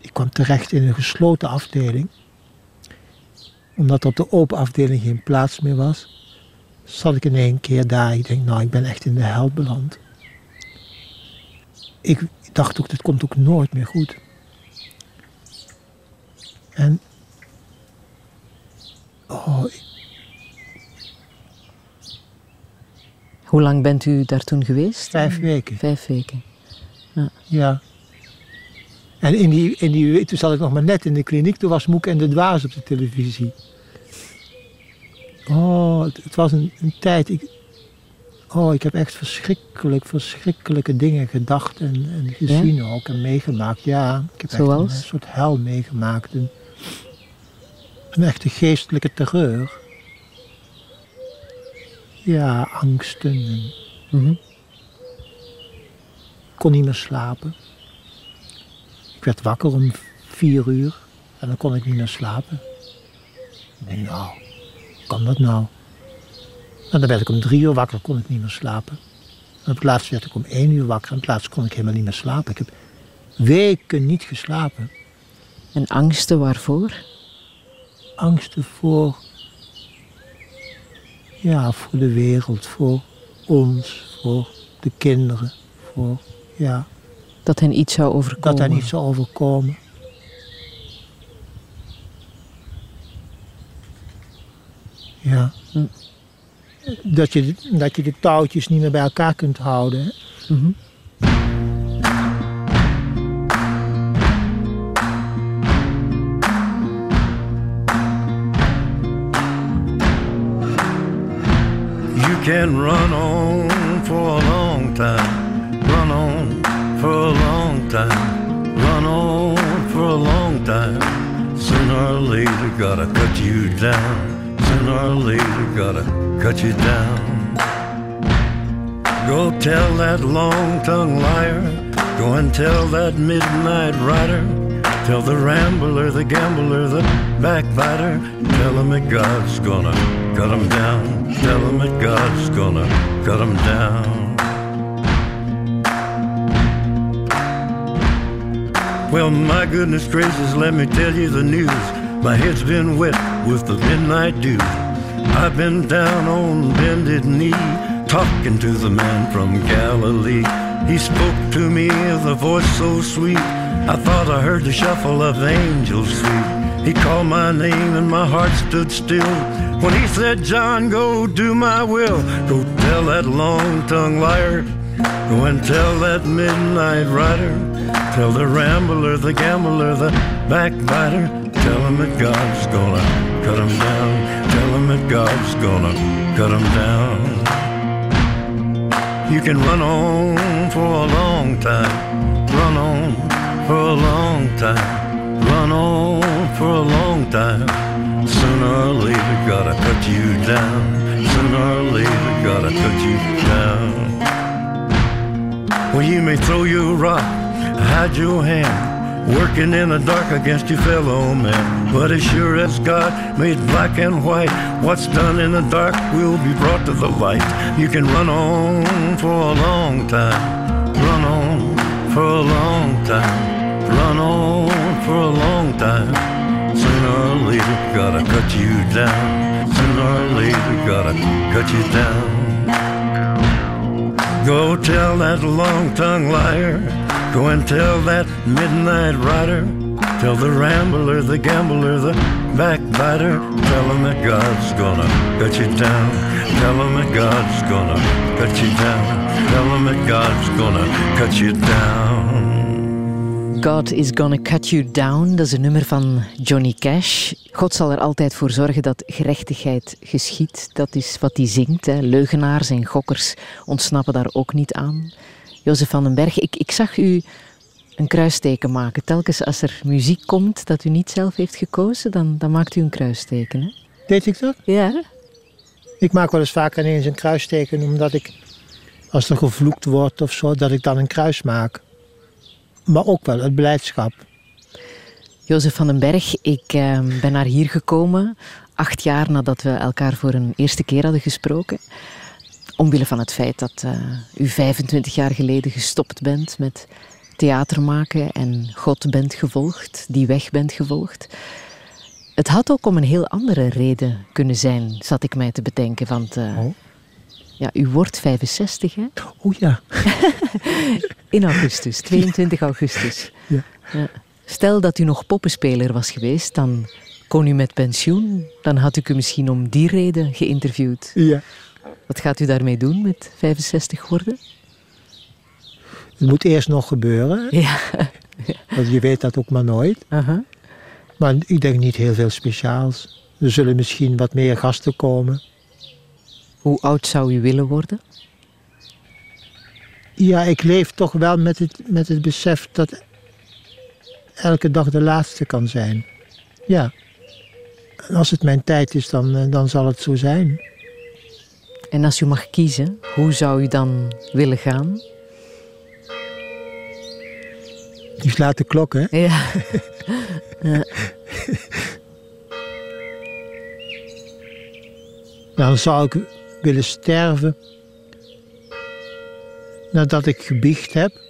Ik kwam terecht in een gesloten afdeling. Omdat op de open afdeling geen plaats meer was, zat ik in één keer daar. Ik denk, nou, ik ben echt in de hel beland. Ik dacht ook, dit komt ook nooit meer goed. En. Oh, ik- Hoe lang bent u daar toen geweest? vijf weken. Vijf weken. Ja. En in die, in die, toen zat ik nog maar net in de kliniek, toen was Moek en de Dwaas op de televisie. Oh, het, het was een, een tijd. Ik, oh, ik heb echt verschrikkelijk, verschrikkelijke dingen gedacht en, en gezien ook en meegemaakt. Ja, ik heb echt een, soort hel meegemaakt. Een, een echte geestelijke terreur. Ja, angsten. En, Mhm. ik kon niet meer slapen. Ik werd wakker om vier uur en dan kon ik niet meer slapen. Ik denk, nou, kan dat nou? En dan werd ik om drie uur wakker, kon ik niet meer slapen. En op het laatst werd ik om één uur wakker en op het laatst kon ik helemaal niet meer slapen. Ik heb weken niet geslapen. En angsten waarvoor? Angsten voor, ja, voor de wereld, voor ons, voor de kinderen, voor, ja, Dat hen iets zou overkomen. dat daar niet zou overkomen. Ja. Hm. Dat je, de- dat je de touwtjes niet meer bij elkaar kunt houden. hè. Mhm. You can run on for a long time, run on for a long time, run on for a long time. Sooner or later, gotta cut you down. Or later, gotta cut you down. Go tell that long tongued liar, go and tell that midnight rider. Tell the rambler, the gambler, the backbiter. Tell him that God's gonna cut him down. Tell him that God's gonna cut him down. Well, my goodness gracious, let me tell you the news. My head's been wet with the midnight dew. I've been down on bended knee, talking to the man from Galilee. He spoke to me with a voice so sweet. I thought I heard the shuffle of angels sweet. He called my name and my heart stood still. When he said, John, go do my will. Go tell that long tongued liar. Go and tell that midnight rider. Tell the rambler, the gambler, the backbiter. Tell him that God's gonna cut him down. Him that God's gonna cut him down. You can run on for a long time. Run on for a long time. Run on for a long time. Sooner or later, gotta cut you down. Sooner or later, gotta cut you down. Well, you may throw your rock, hide your hand. Working in the dark against your fellow man. But as sure as God made black and white, what's done in the dark will be brought to the light. You can run on for a long time. Run on for a long time. Run on for a long time. Sooner or later, gotta cut you down. Sooner or later, gotta cut you down. Go tell that long tongued liar. Go and tell that midnight rider. Tell the rambler, the gambler, the backbiter. Tell him that God's gonna cut you down. Tell him that God's gonna cut you down. Tell him that God's gonna cut you down. God is gonna cut you down, dat is een nummer van Johnny Cash. God zal er altijd voor zorgen dat gerechtigheid geschiet. Dat is wat hij zingt. Hè. Leugenaars en gokkers ontsnappen daar ook niet aan. Jozef van den Berg, ik, ik zag u een kruisteken maken. Telkens als er muziek komt dat u niet zelf heeft gekozen, dan, dan maakt u een kruisteken. Hè? Deed ik dat? Ja. Ik maak wel eens vaak ineens een kruisteken omdat ik, als er gevloekt wordt of zo, dat ik dan een kruis maak. Maar ook wel het beleidschap. Jozef van den Berg, ik eh, ben naar hier gekomen acht jaar nadat we elkaar voor een eerste keer hadden gesproken. Omwille van het feit dat eh, u 25 jaar geleden gestopt bent met theater maken en God bent gevolgd, die weg bent gevolgd. Het had ook om een heel andere reden kunnen zijn, zat ik mij te bedenken. Want eh, Oh. Ja, u wordt 65, hè? O ja. [laughs] In augustus, 22 augustus. Ja. Ja. Stel dat u nog poppenspeler was geweest, dan kon u met pensioen. Dan had ik u misschien om die reden geïnterviewd. ja. Wat gaat u daarmee doen met 65 worden? Het moet eerst nog gebeuren, Ja. [laughs] want je weet dat ook maar nooit. Aha. Maar ik denk niet heel veel speciaals. Er zullen misschien wat meer gasten komen. Hoe oud zou u willen worden? Ja, ik leef toch wel met het, met het besef dat elke dag de laatste kan zijn. Ja. En als het mijn tijd is, dan, eh, dan zal het zo zijn. En als u mag kiezen, hoe zou u dan willen gaan? Die slaat de klok, hè? Ja. [laughs] Dan zou ik willen sterven nadat ik gebiecht heb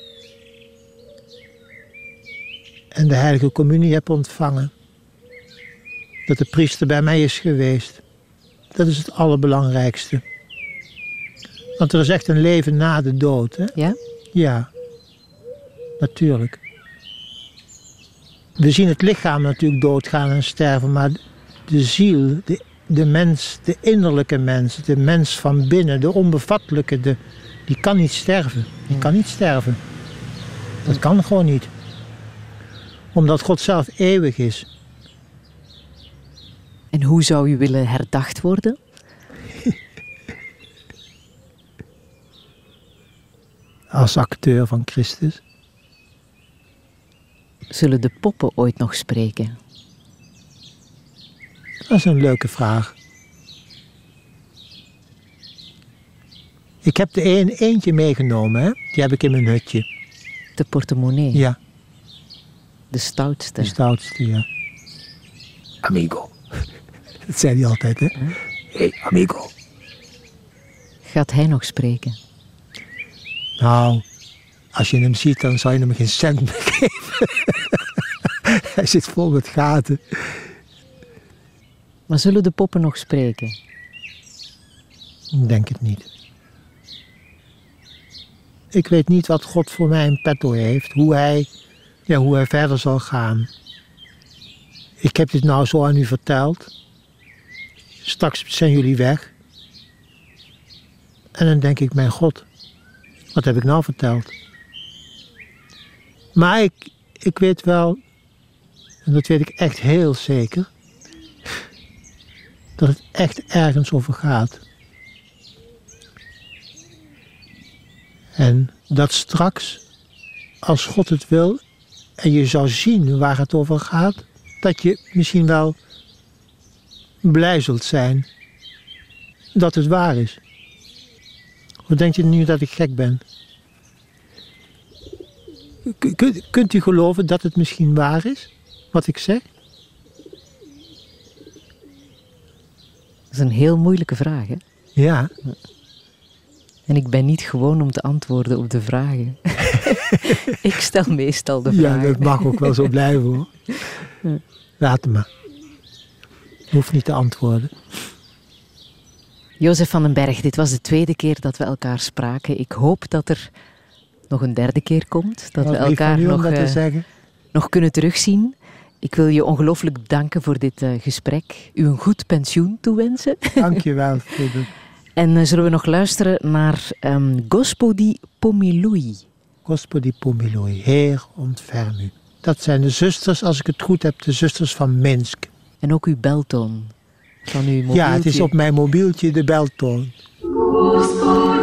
en de heilige communie heb ontvangen. Dat de priester bij mij is geweest. Dat is het allerbelangrijkste. Want er is echt een leven na de dood. Hè? Ja? Ja, natuurlijk. We zien het lichaam natuurlijk doodgaan en sterven, maar de ziel, de, de mens, de innerlijke mens, de mens van binnen, de onbevattelijke, de, die kan niet sterven. Die kan niet sterven. Dat kan gewoon niet. Omdat God zelf eeuwig is. En hoe zou u willen herdacht worden? [laughs] Als acteur van Christus. Zullen de poppen ooit nog spreken? Dat is een leuke vraag. Ik heb er een, eentje meegenomen, hè? die heb ik in mijn hutje. De portemonnee, Ja, de stoutste. de stoutste, ja. Amigo. [laughs] Dat zei hij altijd, hè? Hey, amigo. Gaat hij nog spreken? Nou, als je hem ziet, dan zou je hem geen cent [laughs] meer geven. [laughs] hij zit vol met gaten. Maar zullen de poppen nog spreken? Ik denk het niet. Ik weet niet wat God voor mij in petto heeft, hoe hij, ja, hoe hij verder zal gaan. Ik heb dit nou zo aan u verteld. Straks zijn jullie weg. En dan denk ik, mijn God, wat heb ik nou verteld? Maar ik, ik weet wel, en dat weet ik echt heel zeker, dat het echt ergens over gaat. En dat straks, als God het wil, en je zou zien waar het over gaat, dat je misschien wel blij zult zijn dat het waar is. Wat denkt u nu dat ik gek ben? Kunt u geloven dat het misschien waar is, wat ik zeg? Is een heel moeilijke vraag, hè? Ja, En ik ben niet gewoon om te antwoorden op de vragen. [laughs] ik stel meestal de ja vragen. dat mag ook wel zo [laughs] blijven hoor. Laat maar. Je hoeft niet te antwoorden. Jozef van den Berg, dit was de tweede keer dat we elkaar spraken. Ik hoop dat er nog een derde keer komt. Dat we elkaar nog, dat eh, nog kunnen terugzien. Ik wil je ongelooflijk danken voor dit eh, gesprek. U een goed pensioen toewensen. [laughs] Dank je wel, En eh, zullen we nog luisteren naar um, Gospodi Pomiloui? Gospodi Pomiloui, Heer ontferm u. Dat zijn de zusters, als ik het goed heb, de zusters van Minsk. En ook uw beltoon van uw mobieltje. Ja, het is op mijn mobieltje de beltoon. Gospodi.